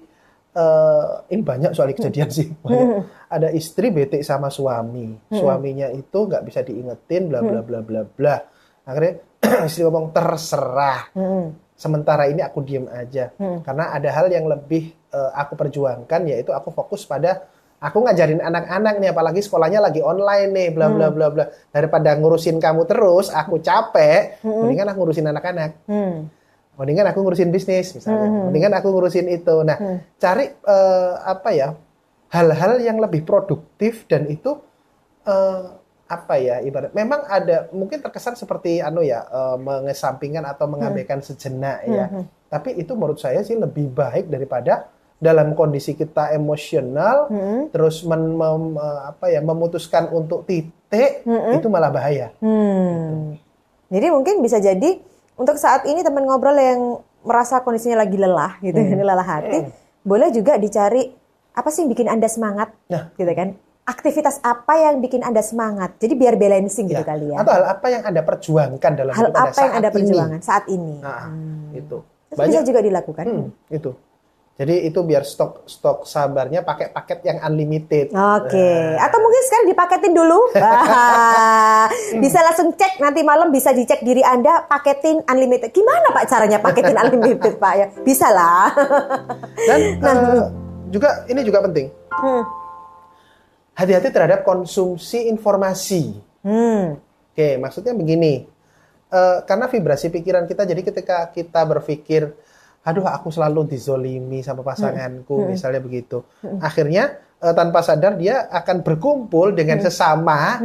eh, ini banyak soal kejadian sih. banyak. Ada istri bete sama suami, suaminya itu nggak bisa diingetin, bla bla bla bla bla. Akhirnya istri ngomong terserah. Mm-mm. Sementara ini aku diem aja, karena ada hal yang lebih eh, aku perjuangkan, yaitu aku fokus pada aku ngajarin anak-anak nih, apalagi sekolahnya lagi online nih, bla bla bla bla. Daripada ngurusin kamu terus, aku capek, mendingan aku ngurusin anak-anak Hmm. Mendingan aku ngurusin bisnis misalnya, mendingan aku ngurusin itu. Nah, cari eh, apa ya hal-hal yang lebih produktif dan itu eh, apa ya ibarat memang ada mungkin terkesan seperti anu ya eh, mengesampingkan atau mengabaikan sejenak ya. Tapi itu menurut saya sih lebih baik daripada dalam kondisi kita emosional terus men- mem- apa ya memutuskan untuk titik itu malah bahaya. Hmm. Jadi mungkin bisa jadi untuk saat ini teman ngobrol yang merasa kondisinya lagi lelah gitu, Hmm. lelah hati, boleh juga dicari apa sih yang bikin anda semangat, Nah. gitu kan? Aktivitas apa yang bikin anda semangat? Jadi biar balancing gitu Ya. kali ya. Atau hal apa yang Anda perjuangkan dalam Hal hidup Anda apa yang saat anda ini? perjuangkan saat ini? Nah, itu. Terus bisa juga dilakukan. Hmm, itu. Jadi itu biar stok stok sabarnya pakai paket yang unlimited. Oke, Nah. atau mungkin sekarang dipaketin dulu. Bisa langsung cek nanti malam bisa dicek diri Anda paketin unlimited. Gimana Pak caranya paketin unlimited Pak ya? Bisa lah. Dan eh, juga ini juga penting. Hmm. Hati-hati terhadap konsumsi informasi. Hmm. Oke, maksudnya begini. Eh, karena vibrasi pikiran kita, jadi ketika kita berpikir, aduh aku selalu dizolimi sama pasanganku, misalnya begitu. Akhirnya eh, tanpa sadar dia akan berkumpul dengan sesama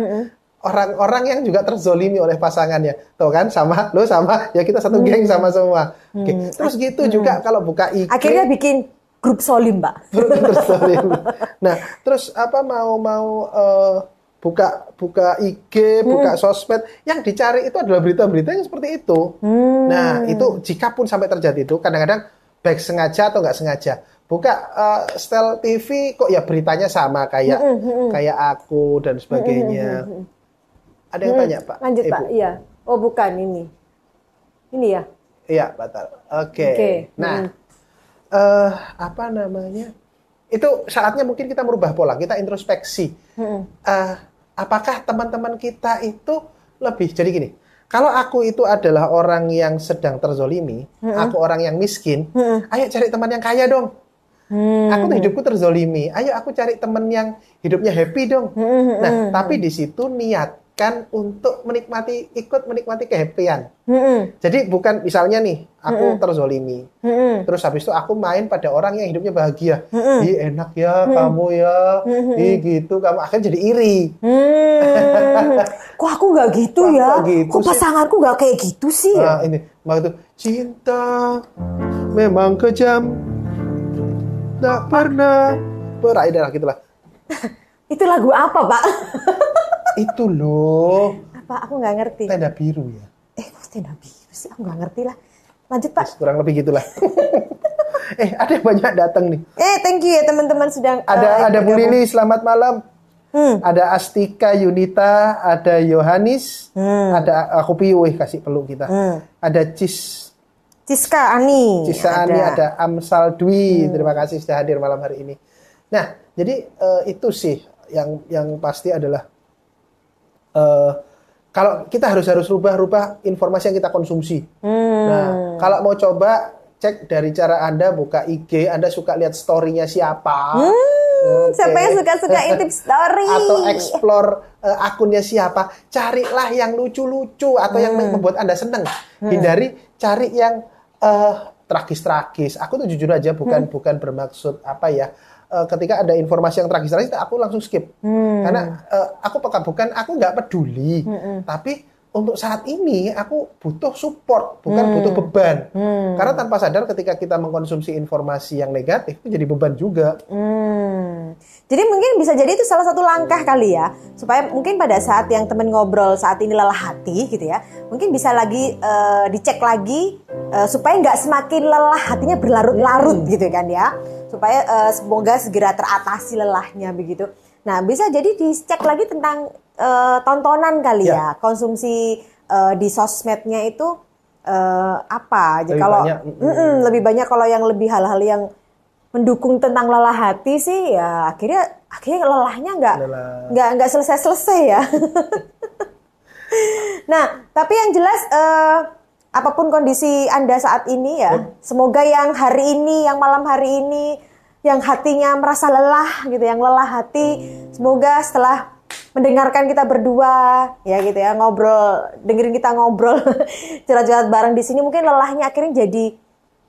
orang-orang yang juga terzolimi oleh pasangannya. Tuh kan, sama, lo sama, ya kita satu geng sama semua. Oke, Terus gitu juga kalau buka IG. Akhirnya bikin grup solim Pak. terus nah terus apa mau mau eh, buka buka IG buka sosmed yang dicari itu adalah berita-berita yang seperti itu nah itu jika pun sampai terjadi itu kadang-kadang baik sengaja atau nggak sengaja buka eh, setel TV kok ya beritanya sama kayak kayak aku dan sebagainya ada yang tanya pak Lanjut Ibu? Pak. Iya. Oh bukan ini. Ini ya. Iya, batal. Oke. Oke. Nah, eh apa namanya? Itu saatnya mungkin kita merubah pola, kita introspeksi. Eh, apakah teman-teman kita itu lebih jadi gini? Kalau aku itu adalah orang yang sedang terzolimi, aku orang yang miskin, ayo cari teman yang kaya dong. Aku tuh hidupku terzolimi. Ayo aku cari teman yang hidupnya happy dong. Nah, tapi di situ niatkan untuk menikmati, ikut menikmati kehappyan. Hmm. Jadi bukan misalnya nih, aku terzolimi. Hmm. Terus habis itu aku main pada orang yang hidupnya bahagia. Ih enak ya kamu ya. Ih gitu kamu akhirnya jadi iri. Hmm. Kok aku nggak gitu Kok ya? gitu Kok pasanganku nggak kayak gitu sih ya? Nah, ini maka itu cinta memang kejam. Tak pernah berakhir gitulah. Itu lagu apa Pak? Itu loh apa? Aku nggak ngerti. tenda biru ya. Eh kok tenda biru sih? Aku nggak ngerti lah. Lanjut Pak. Kurang lebih gitulah. eh ada yang banyak datang nih. Eh thank you ya teman-teman sedang. Ada eh, ada Bu. Lili, selamat malam. Hmm. Ada Astika Yunita, ada Yohanis, Hmm. ada aku piu weh, kasih peluk kita. Hmm. Ada Cis Ciska Ani. Cisani, ada Amsal Dwi. Terima kasih sudah hadir malam hari ini. Nah, jadi eh, itu sih yang yang pasti adalah eh, kalau kita harus harus rubah-rubah informasi yang kita konsumsi. Hmm. Nah, kalau mau coba cek dari cara Anda buka IG, Anda suka lihat story-nya siapa. Hmm, Oke. siapa yang suka-suka intip story? atau explore eh, akunnya siapa, carilah yang lucu-lucu atau yang Hmm. membuat Anda senang. Hindari cari yang eh, tragis-tragis. Aku tuh jujur aja bukan Hmm. bukan bermaksud apa ya. Eh, ketika ada informasi yang tragis-tragis, aku langsung skip. Hmm. Karena eh, aku peka bukan aku nggak peduli, Hmm, tapi untuk saat ini aku butuh support, bukan Hmm. butuh beban. Karena tanpa sadar ketika kita mengkonsumsi informasi yang negatif itu jadi beban juga. Hmm. Jadi mungkin bisa jadi itu salah satu langkah kali ya supaya mungkin pada saat yang temen ngobrol saat ini lelah hati gitu ya mungkin bisa lagi eh, dicek lagi eh, supaya nggak semakin lelah hatinya berlarut-larut gitu kan ya supaya eh, semoga segera teratasi lelahnya begitu. Nah bisa jadi dicek lagi tentang eh, tontonan kali ya, Ya. konsumsi eh, di sosmednya itu eh, apa? Jadi Lebih kalau banyak, mm. Lebih banyak kalau yang lebih hal-hal yang mendukung tentang lelah hati sih ya akhirnya akhirnya lelahnya nggak nggak nggak selesai selesai ya. nah tapi yang jelas eh, apa pun kondisi anda saat ini ya semoga yang hari ini yang malam hari ini yang hatinya merasa lelah gitu yang lelah hati semoga setelah mendengarkan kita berdua ya gitu ya ngobrol dengerin kita ngobrol curhat-curhat bareng di sini mungkin lelahnya akhirnya jadi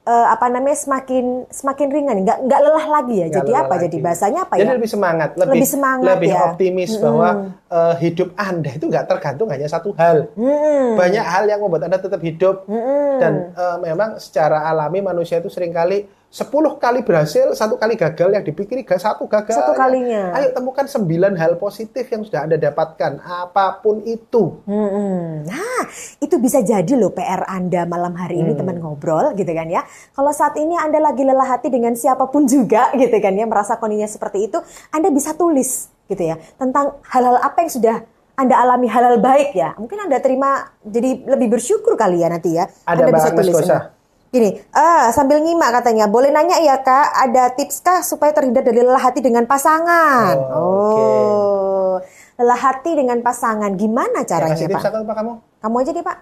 eh, apa namanya semakin semakin ringan nggak nggak lelah lagi ya Nggak jadi apa lagi. jadi bahasanya apa Jadi ya lebih semangat, lebih, Lebih semangat, lebih ya. optimis bahwa eh, hidup Anda itu nggak tergantung hanya satu hal. Hmm. Banyak hal yang membuat Anda tetap hidup dan eh, memang secara alami manusia itu sering kali 10 kali berhasil, satu kali gagal yang dipikiri satu gagal. Satu kalinya. Ayo temukan 9 hal positif yang sudah Anda dapatkan, apa pun itu. Hmm, Nah, itu bisa jadi loh PR Anda malam hari ini teman ngobrol gitu kan ya. Kalau saat ini Anda lagi lelah hati dengan siapa pun juga gitu kan ya, merasa kondisinya seperti itu, Anda bisa tulis gitu ya tentang hal-hal apa yang sudah Anda alami hal-hal baik ya. Mungkin Anda terima jadi lebih bersyukur kali ya nanti ya. Ada anda Mbak Agnes Kosa. Gini, ah, sambil nyimak katanya, boleh nanya ya kak, ada tips kah supaya terhindar dari lelah hati dengan pasangan? Oh, oke. Oh, lelah hati dengan pasangan, gimana caranya kasih pak? tips Pak, kamu? Kamu aja deh pak.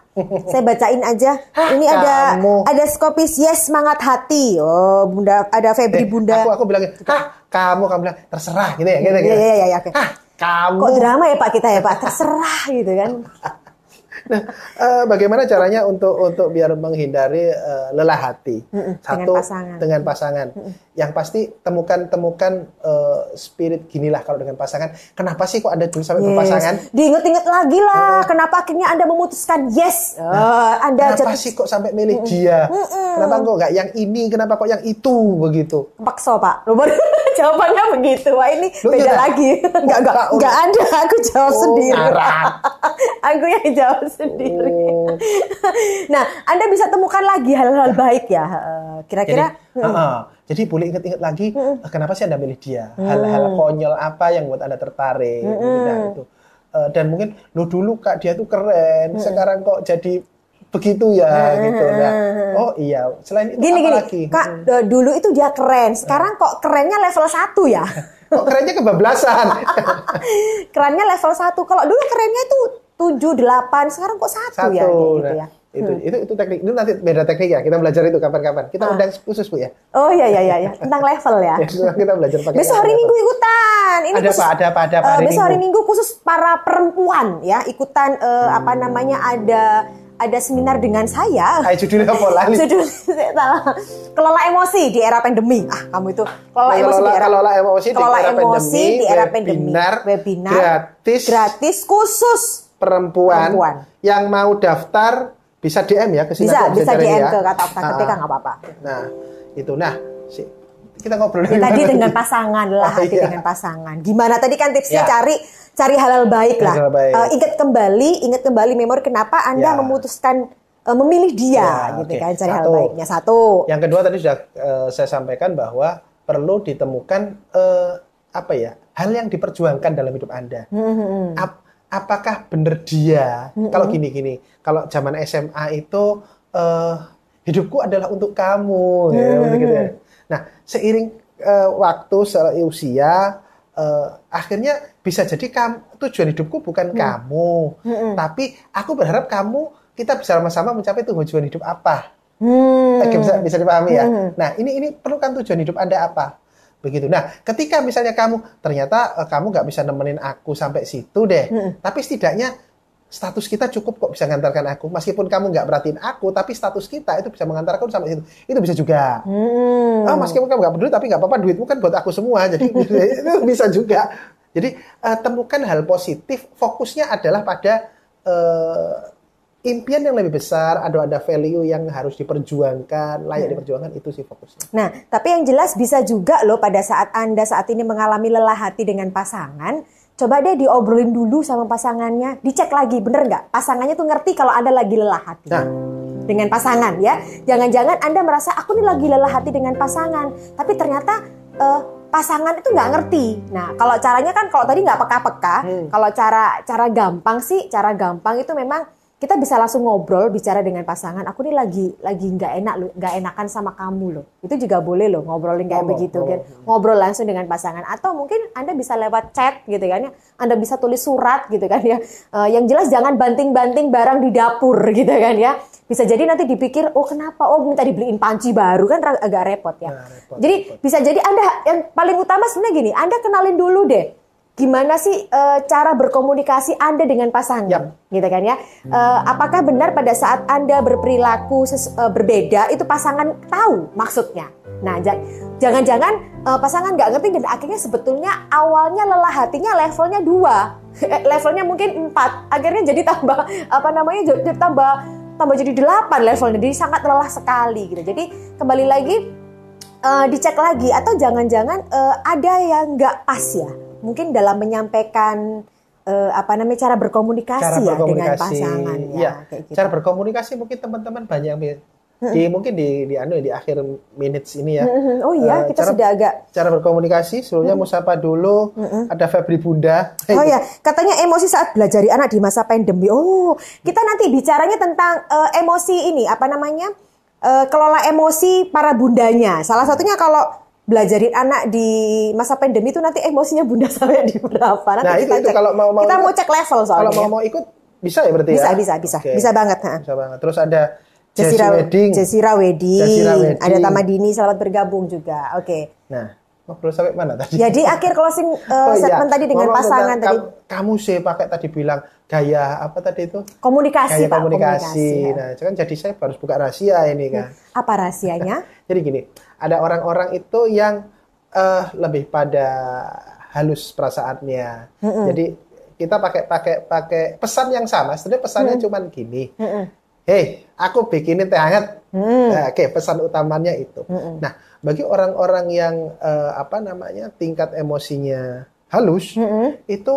Saya bacain aja. Hah, Ini ada kamu? ada skopis yes semangat hati. Oh bunda ada Febri Eh, bunda. Aku aku bilang, "Hah, kamu kamu bilang terserah gitu ya, gitu Iya gitu. iya iya ya, oke. Hah, kamu. Kok drama ya pak kita ya pak? Terserah gitu kan. Nah, eh, bagaimana caranya untuk untuk biar menghindari eh, lelah hati? Mm-mm, dengan Satu pasangan. dengan pasangan. Yang pasti temukan temukan eh, spirit ginilah kalau dengan pasangan. Kenapa sih kok ada dulu sampai berpasangan? Diinget-inget lagi lah. Kenapa akhirnya anda memutuskan yes? Oh, anda Kenapa jatuh sih kok sampai milih dia? Kenapa kok nggak yang ini? Kenapa kok yang itu begitu? paksa pak. Baru jawabannya begitu. Wah ini Lu beda iya, lagi. Enggak enggak Enggak, ada. Aku jawab Oh, sendiri. Aku yang jawab sendiri. Oh. nah, Anda bisa temukan lagi hal-hal baik ya. Eh, Jadi, Kira-kira Heeh. jadi boleh inget-inget lagi eh, kenapa sih anda milih dia? Hal-hal konyol apa yang buat anda tertarik? Gitu, nah, itu. Eh, dan mungkin lo dulu kak dia tuh keren, sekarang kok jadi begitu ya gitu. Nah, oh iya. Selain itu gini apa gini, lagi? Kak, d- dulu itu dia keren. Sekarang kok kerennya level 1 ya? Kok kerennya kebablasan? kerennya level 1. Kalau dulu kerennya itu 7 8, sekarang kok 1 Satu. ya kayak gitu Nah, ya. Itu, itu itu teknik. Itu nanti beda teknik ya. Kita belajar itu kapan-kapan. Kita undang khusus bu ya. Oh iya iya iya iya, tentang level ya. kita belajar pakai. Besok hari level. Minggu ikutan. Ini Ada khusus, apa? Ada apa? Ada apa hari besok hari Minggu? Minggu khusus para perempuan ya ikutan eh, apa namanya ada ada seminar dengan saya. Ayo judulnya apa lali? Judul. Kelola emosi di era pandemi. Ah, kamu itu kelola emosi di Kelola, era kelola emosi di kelola era emosi di era pandemi. webinar, Webinar gratis, gratis khusus. Perempuan, Perempuan. yang mau daftar bisa DM ya ke sini Bisa bisa cari DM ya. ke kata Ah, ketika nggak apa-apa. Nah, itu nah, si, kita ngobrol Ya, tadi dengan pasangan lah, Oh, hati iya. dengan pasangan. Gimana tadi kan tipsnya Ya. cari cari hal-hal baik lah. Baik. Eh, ingat kembali, ingat kembali memori kenapa Anda Ya. memutuskan eh, memilih dia, Ya, gitu oke. kan? Cari hal Satu. baiknya satu. Yang kedua tadi sudah eh, saya sampaikan bahwa perlu ditemukan eh, apa ya hal yang diperjuangkan dalam hidup anda. Hmm, Ap- apakah benar dia? Kalau gini-gini, kalau zaman SMA itu eh, hidupku adalah untuk kamu, ya, begitu ya. Nah seiring eh, waktu seusia eh, akhirnya bisa jadi kamu tujuan hidupku bukan kamu, tapi aku berharap kamu kita bisa sama-sama mencapai tujuan hidup apa. Hmm. Oke, bisa bisa dipahami ya. Nah, ini ini perlu kan tujuan hidup Anda apa? Begitu. Nah, ketika misalnya kamu ternyata eh, kamu nggak bisa nemenin aku sampai situ deh, tapi setidaknya status kita cukup kok bisa mengantarkan aku. Meskipun kamu nggak perhatiin aku, tapi status kita itu bisa mengantarkan sampai situ. Itu bisa juga. Hmm. Oh, meskipun kamu nggak peduli, tapi nggak apa-apa. Duitmu kan buat aku semua. Jadi itu bisa juga. Jadi eh, temukan hal positif. Fokusnya adalah pada eh, impian yang lebih besar. Ada ada value yang harus diperjuangkan, layak diperjuangkan. Itu sih fokusnya. Nah, tapi yang jelas bisa juga loh pada saat Anda saat ini mengalami lelah hati dengan pasangan, coba deh diobrolin dulu sama pasangannya, dicek lagi bener nggak pasangannya tuh ngerti kalau Anda lagi lelah hati. Nah. Dengan pasangan ya, jangan-jangan Anda merasa aku nih lagi lelah hati dengan pasangan, tapi ternyata eh, pasangan itu nggak ngerti. Nah, kalau caranya kan kalau tadi nggak peka-peka, kalau cara cara gampang sih, cara gampang itu memang kita bisa langsung ngobrol bicara dengan pasangan aku nih lagi lagi nggak enak loh nggak enakan sama kamu loh. Itu juga boleh loh ngobrolin kayak Ngomong, begitu ngomong. kan. Ngobrol langsung dengan pasangan. Atau mungkin anda bisa lewat chat gitu kan ya. Anda bisa tulis surat gitu kan ya. Eh, yang jelas jangan banting-banting barang di dapur gitu kan ya. Bisa jadi nanti dipikir oh kenapa? Oh minta dibeliin panci baru. Kan agak repot ya. Nah, repot, jadi bisa jadi anda yang paling utama sebenarnya gini anda kenalin dulu deh gimana sih eh, cara berkomunikasi Anda dengan pasangan, Yap. gitu kan ya? Eh, apakah benar pada saat Anda berperilaku ses- eh, berbeda itu pasangan tahu maksudnya? Nah, ja- jangan-jangan eh, pasangan nggak ngerti dan akhirnya sebetulnya awalnya lelah hatinya levelnya dua, levelnya mungkin empat, akhirnya jadi tambah apa namanya jadi tambah tambah jadi delapan levelnya, jadi sangat lelah sekali gitu. Jadi kembali lagi eh, dicek lagi atau jangan-jangan eh, ada yang nggak pas ya mungkin dalam menyampaikan eh, apa namanya cara berkomunikasi cara ya dengan berkomunikasi. pasangan ya Iya, kayak gitu. cara berkomunikasi mungkin teman-teman banyak di mungkin di di anu ya, di akhir minutes ini ya. Oh iya Eh, kita cara- sudah agak Cara berkomunikasi sebelumnya mau sapa dulu, ada Febri Bunda. Oh ya, katanya emosi saat belajari anak di masa pandemi. Oh, kita nanti bicaranya tentang eh, emosi ini, apa namanya? Eh, kelola emosi para bundanya. Salah satunya kalau belajarin anak di masa pandemi itu nanti emosinya bunda sampai di berapa? Nanti Nah, kita itu cek. kalau mau- mau kita mau ikut- cek level Kalau soalnya. mau mau ikut bisa ya berarti bisa, ya? bisa, bisa, Oke. bisa banget. ha. Bisa banget. Terus ada Jessy Jessy Ra- Wedding. Jessira Wedding. Jessira Wedding. Ada Tamadini, selamat bergabung juga. Oke. Nah, ngobrol sampai mana tadi? Jadi akhir closing eh, Oh iya, segmen tadi dengan ngomong pasangan tentang tadi. kam- Kamu sih pakai tadi bilang gaya apa tadi itu? Komunikasi, Gaya Pak. komunikasi. ya. Nah, kan jadi saya harus buka rahasia ini kan. Apa rahasianya? Jadi gini, ada orang-orang itu yang eh, lebih pada halus perasaannya. Jadi kita pakai pakai pakai pesan yang sama. Sebenarnya pesannya cuman gini. Hei, aku bikinin teh hangat. Nah, Oke, pesan utamanya itu. Nah, bagi orang-orang yang eh, apa namanya tingkat emosinya halus, itu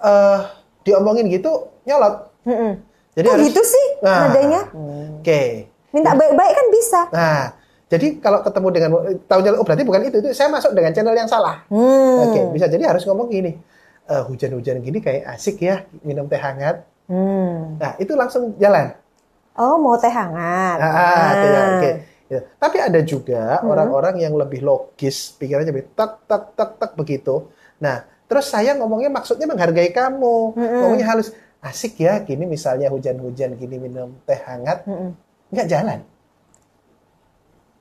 eh, diomongin gitu nyolot. Mm-mm. Jadi Kok harus- gitu sih Nah, nadanya? Oke. Minta baik-baik kan bisa. Nah, jadi kalau ketemu dengan tahunya oh berarti bukan itu, itu saya masuk dengan channel yang salah. Hmm. Oke, bisa jadi harus ngomong gini. "Eh, hujan-hujan gini kayak asik ya minum teh hangat. Hmm. Nah, itu langsung jalan. Oh, mau teh hangat. Ah, Ah. teh hangat, oke. Ya. Tapi ada juga orang-orang yang lebih logis, pikirannya lebih tak tak tak tak begitu. Nah, terus saya ngomongnya maksudnya menghargai kamu. Ngomongnya halus. Asik ya, gini misalnya hujan-hujan gini minum teh hangat. Nggak jalan.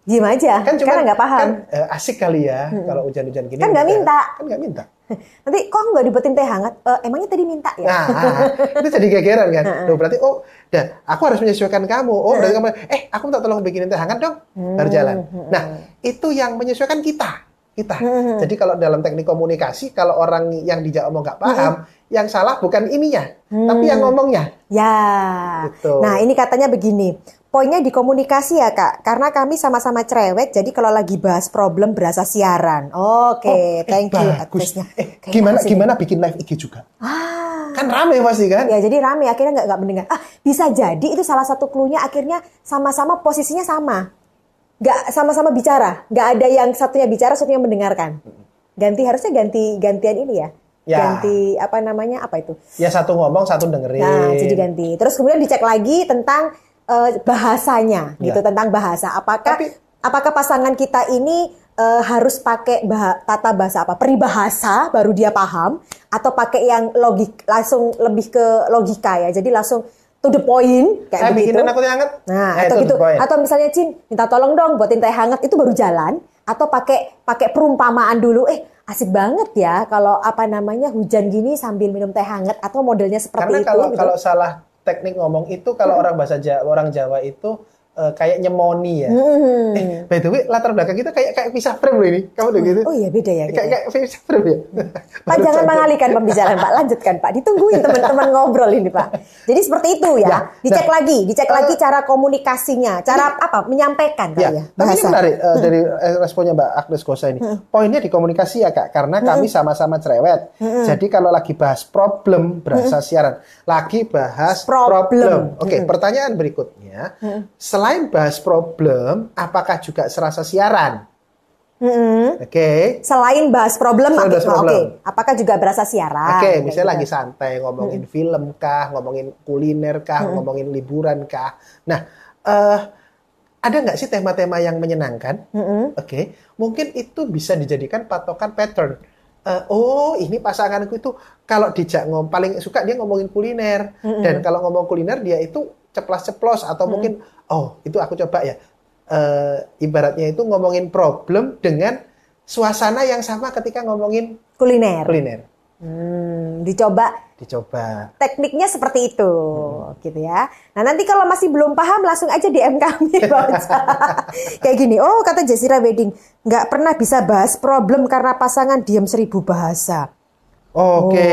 Diem aja, kan cuma karena nggak paham. kan, eh, asik kali ya kalau hujan-hujan gini. Kan nggak minta- kan nggak minta. Nanti kok nggak dibuatin teh hangat? Eh, emangnya tadi minta ya? nah itu jadi gegeran kan. Loh, berarti oh dan aku harus menyesuaikan kamu. Oh berarti kamu eh aku minta tolong bikinin teh hangat dong. Baru jalan. Nah itu yang menyesuaikan kita. Kita. Jadi kalau dalam teknik komunikasi kalau orang yang dijak omong nggak paham yang salah bukan ininya tapi yang ngomongnya. Ya. Gitu. Nah, ini katanya begini. Poinnya di komunikasi ya, Kak. Karena kami sama-sama cerewet, jadi kalau lagi bahas problem berasa siaran. Oke, Oh, eh, thank you. bagus eh Kayak gimana sih? gimana bikin live IG juga Ah. kan rame pasti kan Ya jadi rame akhirnya nggak nggak mendengar. Ah bisa jadi itu salah satu clue-nya akhirnya sama-sama posisinya sama, nggak sama-sama bicara, nggak ada yang satunya bicara satunya mendengarkan. Ganti harusnya ganti gantian ini ya. Ya. Ganti apa namanya apa itu? ya satu ngomong satu dengerin Nah jadi ganti. Terus kemudian dicek lagi tentang eh, bahasanya Ya. gitu tentang bahasa. Apakah Tapi- apakah pasangan kita ini eh, harus pakai bah- tata bahasa apa? Peribahasa baru dia paham atau pakai yang logik langsung lebih ke logika ya? Jadi langsung to the point kayak saya begitu. bikinin aku teh hangat. Nah Eh, atau gitu. atau misalnya Cin minta tolong dong buatin teh hangat itu baru jalan. Atau pakai pakai perumpamaan dulu eh asik banget ya kalau apa namanya hujan gini sambil minum teh hangat atau modelnya seperti Karena itu kalau gitu. kalau salah teknik ngomong itu kalau orang bahasa Jawa, orang Jawa itu eh, kayak nyemoni ya. Hmm. Eh, by the way, latar belakang kita kayak kayak pisah frame loh ini. Kamu udah gitu? Oh iya beda ya. Kayak gitu. kayak pisah frame ya. Pak jangan mengalihkan pembicaraan Pak, lanjutkan Pak. Ditungguin teman-teman ngobrol ini Pak. Jadi seperti itu ya. Ya, Dicek nah, lagi, dicek eh, lagi cara komunikasinya, cara apa? Menyampaikan Ya, ya. tapi ini menarik eh, dari responnya Mbak Agnes Kosa ini. Poinnya di komunikasi ya Kak, karena kami sama-sama cerewet. Jadi kalau lagi bahas problem berasa siaran, lagi bahas Problem. problem. Oke, pertanyaan berikutnya, selain bahas problem, apakah juga serasa siaran? Mm-mm. Oke. Selain bahas problem, Selain bahas problem. oke. apakah juga berasa siaran? Oke, Kayak misalnya gitu. lagi santai ngomongin film kah, ngomongin kuliner kah, ngomongin liburan kah. Nah, eh ada nggak sih tema-tema yang menyenangkan? Oke, mungkin itu bisa dijadikan patokan pattern. Eh, oh, ini pasanganku itu kalau dijak ngom paling suka dia ngomongin kuliner dan kalau ngomong kuliner dia itu ceplas-ceplos atau mungkin oh itu aku coba ya. Eh, ibaratnya itu ngomongin problem dengan suasana yang sama ketika ngomongin kuliner. kuliner. Hmm, dicoba Dicoba. tekniknya seperti itu, gitu ya. Nah nanti kalau masih belum paham langsung aja DM kami baca. Kayak gini, oh kata Jessira Wedding, nggak pernah bisa bahas problem karena pasangan diam seribu bahasa. Oke. Oke.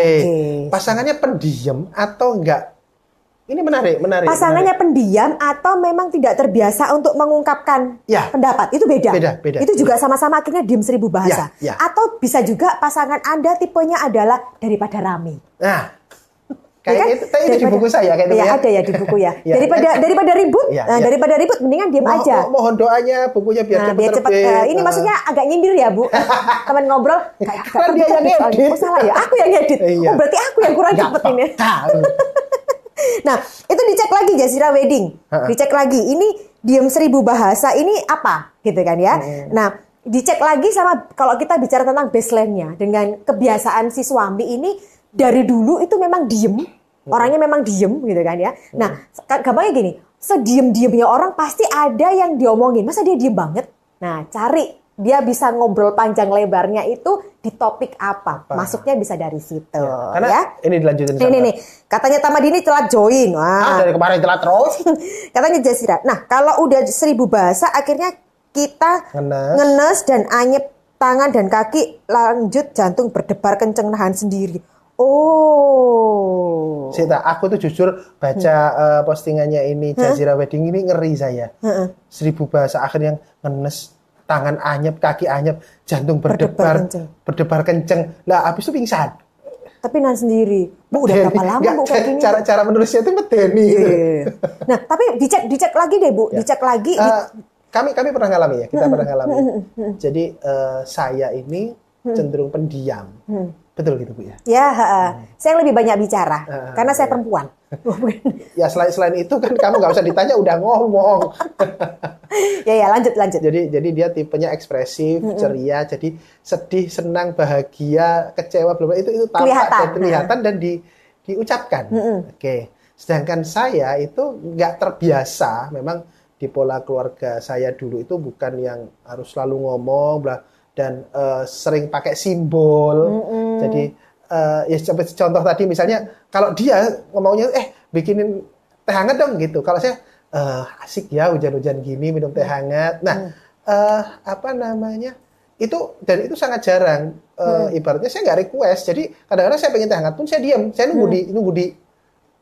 Pasangannya pendiam atau enggak Ini menarik, menarik. Pasangannya menarik. pendiam atau memang tidak terbiasa untuk mengungkapkan Ya. pendapat. Itu beda. Beda, beda. Itu juga sama-sama akhirnya diem seribu bahasa. Ya, ya. Atau bisa juga pasangan Anda tipenya adalah daripada rame. Nah, Ya kayak kan? itu, itu di Daripada- buku saya kayak itu Iya, ya. ada ya di buku ya. Ya. Daripada daripada ribut, Ya, nah, ya. daripada ribut mendingan diem Mo- aja. mo- mohon doanya bukunya biar Nah, cepat biar cepat. terbit. eh, ini Nah. maksudnya agak nyindir ya, Bu. Teman ngobrol kayak agak Kan dia yang ngedit. Oh, salah ya. Aku yang ngedit. Iya. Oh, berarti aku yang kurang cepet ini. Nah, itu dicek lagi Jasira Wedding. Dicek lagi. Ini diem seribu bahasa ini apa? Gitu kan ya. Nah, dicek lagi sama kalau kita bicara tentang baseline-nya dengan kebiasaan si suami ini dari dulu itu memang diem. Orangnya memang diem gitu kan ya. Nah, gampangnya gini, sediem-diemnya orang pasti ada yang diomongin. Masa dia diem banget? Nah, cari dia bisa ngobrol panjang lebarnya itu di topik apa. Apa? Masuknya bisa dari situ Ya, Karena ya. ini dilanjutin Nih, nih, nih. Katanya Tamadini telat join. Ah, Wah. dari kemarin telat terus. Katanya Jasira. Nah, kalau udah seribu bahasa, akhirnya kita Ngenes. ngenes dan anyep tangan dan kaki, lanjut jantung berdebar kenceng nahan sendiri. Oh. Sita, aku tuh jujur baca eh, postingannya ini Jazira Wedding ini ngeri saya. Seribu bahasa akhir yang ngenes, tangan anyep, kaki anyep, jantung Berdebar berdebar, kenceng. berdebar kenceng. Lah, habis itu pingsan. Tapi nahan sendiri. Bu, udah berapa lama nggak, Bu kayak gini? Cara cara menulisnya itu medeni. gitu. Iya. Nah, tapi dicek dicek lagi deh, Bu. Dicek lagi. Eh, kami kami pernah ngalami ya, kita pernah ngalami. Jadi eh, saya ini cenderung pendiam. Betul gitu Bu ya. Ya, ha-ha. saya lebih banyak bicara Ah, karena saya perempuan. Ya selain selain itu kan kamu nggak usah ditanya udah ngomong. ya, ya, lanjut, lanjut. Jadi jadi dia tipenya ekspresif, ceria, jadi sedih, senang, bahagia, kecewa, belum itu itu tampak Kelihatan. dan kelihatan dan di, diucapkan. Oke. Sedangkan saya itu nggak terbiasa, memang di pola keluarga saya dulu itu bukan yang harus selalu ngomong, dan eh, sering pakai simbol. Jadi eh, ya seperti contoh tadi misalnya kalau dia ngomongnya eh bikinin teh hangat dong gitu. Kalau saya eh, asik ya hujan-hujan gini minum teh hangat. Nah, eh, apa namanya? Itu dan itu sangat jarang. Eh, Ibaratnya saya nggak request. Jadi kadang-kadang saya pengen teh hangat pun saya diam. Saya nunggu di nunggu di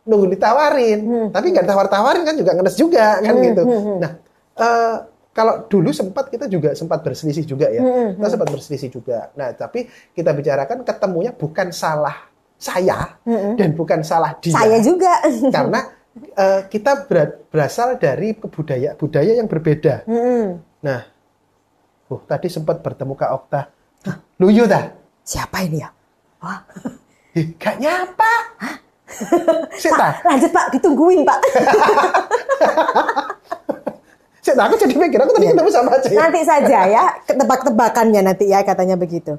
nunggu ditawarin. Tapi nggak ditawar-tawarin kan juga ngenes juga kan gitu. Nah, eh, kalau dulu sempat kita juga sempat berselisih juga ya. Kita sempat berselisih juga. Nah, tapi kita bicarakan ketemunya bukan salah saya dan bukan salah dia Saya juga. karena eh, kita ber- berasal dari kebudaya budaya yang berbeda. Mm-mm. Nah, oh, tadi sempat bertemu Kak Okta. Luyu dah. Siapa ini ya? Wah. Eh, gak nyapa. Sita, Lanjut Pak, ditungguin Pak. Sita, aku jadi mikir aku tadi ketemu sama aja. nanti saja ya, tebak-tebakannya nanti ya katanya begitu.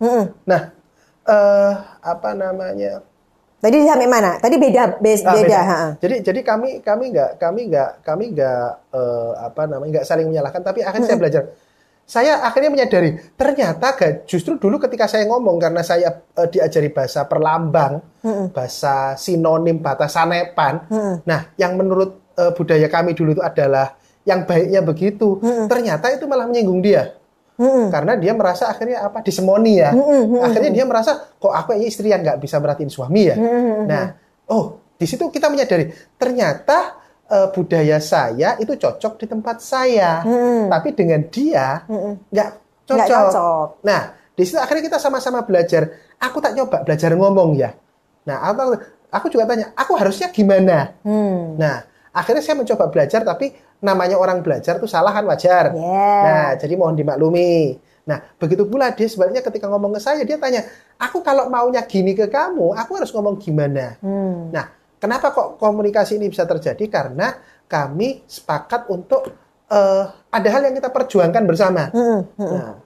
Mm-mm. Nah, eh apa namanya? Tadi sampai mana? Tadi beda, be- Ah, beda. beda. ha-ha. Jadi jadi kami kami nggak kami nggak kami nggak eh, apa namanya nggak saling menyalahkan tapi akhirnya saya belajar. Saya akhirnya menyadari ternyata gak, justru dulu ketika saya ngomong karena saya eh, diajari bahasa perlambang, bahasa sinonim, bahasa sanepan. Nah, yang menurut eh, budaya kami dulu itu adalah yang baiknya begitu. Ternyata itu malah menyinggung dia. Karena dia merasa akhirnya apa disemoni ya. Akhirnya dia merasa kok aku ini istri yang nggak bisa merhatiin suami ya. Nah, oh di situ kita menyadari ternyata eh, budaya saya itu cocok di tempat saya, tapi dengan dia nggak cocok. Nggak cocok. Nah, di situ akhirnya kita sama-sama belajar. Aku tak coba belajar ngomong ya. Nah, aku, aku juga tanya, aku harusnya gimana? Hmm. Nah, akhirnya saya mencoba belajar, tapi namanya orang belajar tuh salah kan wajar. Yeah. Nah, jadi mohon dimaklumi. Nah, begitu pula dia sebenarnya ketika ngomong ke saya, dia tanya, aku kalau maunya gini ke kamu, aku harus ngomong gimana? Hmm. Nah, kenapa kok komunikasi ini bisa terjadi? Karena kami sepakat untuk eh, ada hal yang kita perjuangkan bersama. Hmm. Nah,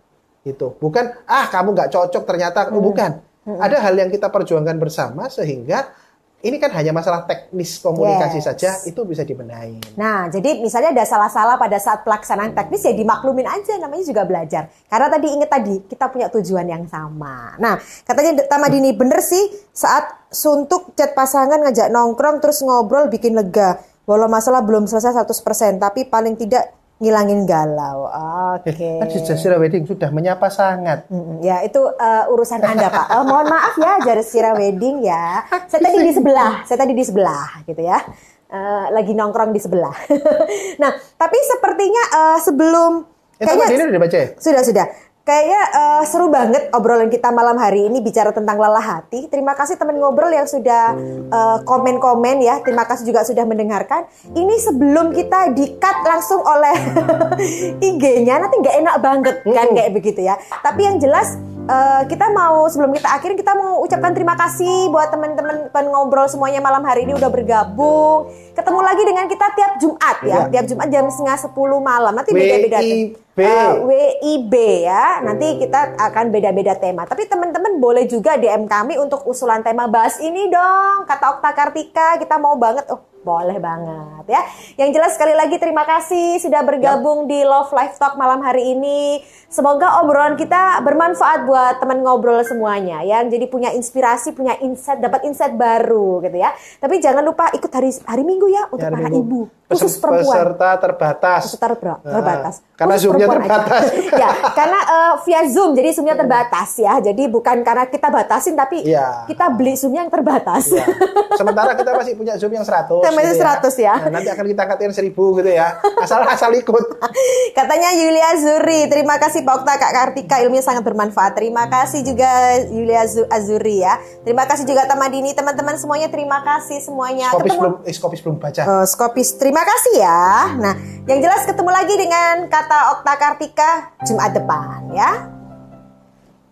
itu bukan ah kamu nggak cocok ternyata Oh, bukan. Ada hal yang kita perjuangkan bersama sehingga ini kan hanya masalah teknis komunikasi Yes. saja itu bisa dibenahi. Nah, jadi misalnya ada salah-salah pada saat pelaksanaan teknis ya dimaklumin aja namanya juga belajar. Karena tadi inget tadi kita punya tujuan yang sama. Nah, katanya Tamadini bener sih saat suntuk chat pasangan ngajak nongkrong terus ngobrol bikin lega. Walau masalah belum selesai 100% tapi paling tidak ngilangin galau. Oke. Eh, kan sudah Sira Wedding sudah menyapa sangat. Mm, ya itu uh, urusan anda pak. Uh, mohon maaf ya Jarsira Wedding ya. Saya tadi di sebelah, saya tadi di sebelah gitu ya. Uh, lagi nongkrong di sebelah. nah tapi sepertinya uh, sebelum Eh, Taman ini udah dibaca ya? sudah sudah. Kayaknya uh, seru banget obrolan kita malam hari ini bicara tentang lelah hati. Terima kasih teman ngobrol yang sudah uh, komen-komen ya. Terima kasih juga sudah mendengarkan. Ini sebelum kita di-cut langsung oleh IG-nya, nanti nggak enak banget kan kayak begitu ya. Tapi yang jelas uh, kita mau sebelum kita akhirin kita mau ucapkan terima kasih buat teman-teman ngobrol semuanya malam hari ini udah bergabung. Ketemu lagi dengan kita tiap Jumat ya, Iya. tiap Jumat jam setengah sepuluh malam. Nanti beda-beda. WIB. Uh, WIB ya. Nanti kita akan beda-beda tema. Tapi teman-teman boleh juga DM kami untuk usulan tema bahas ini dong. Kata Okta Kartika, kita mau banget. Oh, boleh banget ya. Yang jelas sekali lagi terima kasih sudah bergabung di Love Life Talk malam hari ini. Semoga obrolan kita bermanfaat buat teman ngobrol semuanya ya. Jadi punya inspirasi, punya insight, dapat insight baru gitu ya. Tapi jangan lupa ikut hari hari Minggu ya untuk Hari para Minggu. ibu khusus perempuan. Peserta terbatas. Peserta Nah, terbatas. karena Khusus Zoom-nya perempuan aja. terbatas. ya, karena eh, via Zoom, jadi Zoom-nya terbatas ya. Jadi bukan karena kita batasin, tapi Iya. kita beli Zoom-nya yang terbatas. Ya. Sementara kita masih punya Zoom yang 100. Yang masih 100 ya. Nah, nanti akan kita angkatin 1000 gitu ya. Asal asal ikut. Katanya Yulia Azuri, terima kasih Pak Okta, Kak Kartika, ilmunya sangat bermanfaat. Terima kasih juga Yulia Zu- Azuri ya. Terima kasih juga Tamadini, teman-teman semuanya terima kasih semuanya. Skopis Ketemu- belum eh, Skopis belum baca. Eh, Skopis, terima kasih ya. Nah, yang jelas ketemu lagi dengan kata Okta Kartika Jumat depan ya.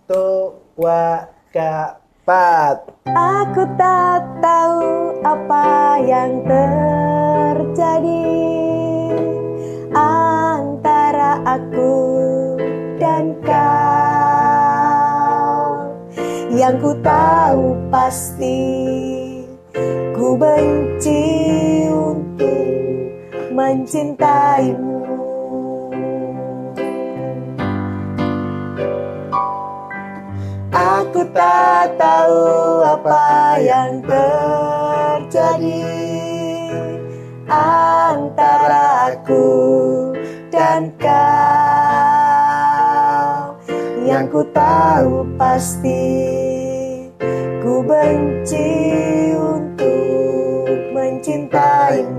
Tuh wa kapat. Aku tak tahu apa yang terjadi antara aku dan kau. Yang ku tahu pasti ku benci untuk mencintaimu. Aku tak tahu apa yang terjadi antara aku dan kau. Yang ku tahu pasti ku benci untuk mencintaimu.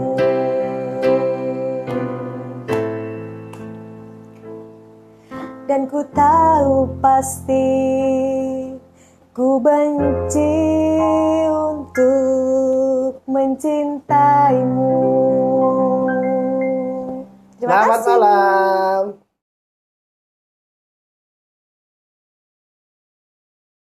Dan ku tahu pasti ku benci untuk mencintaimu. Terima Selamat kasih. malam.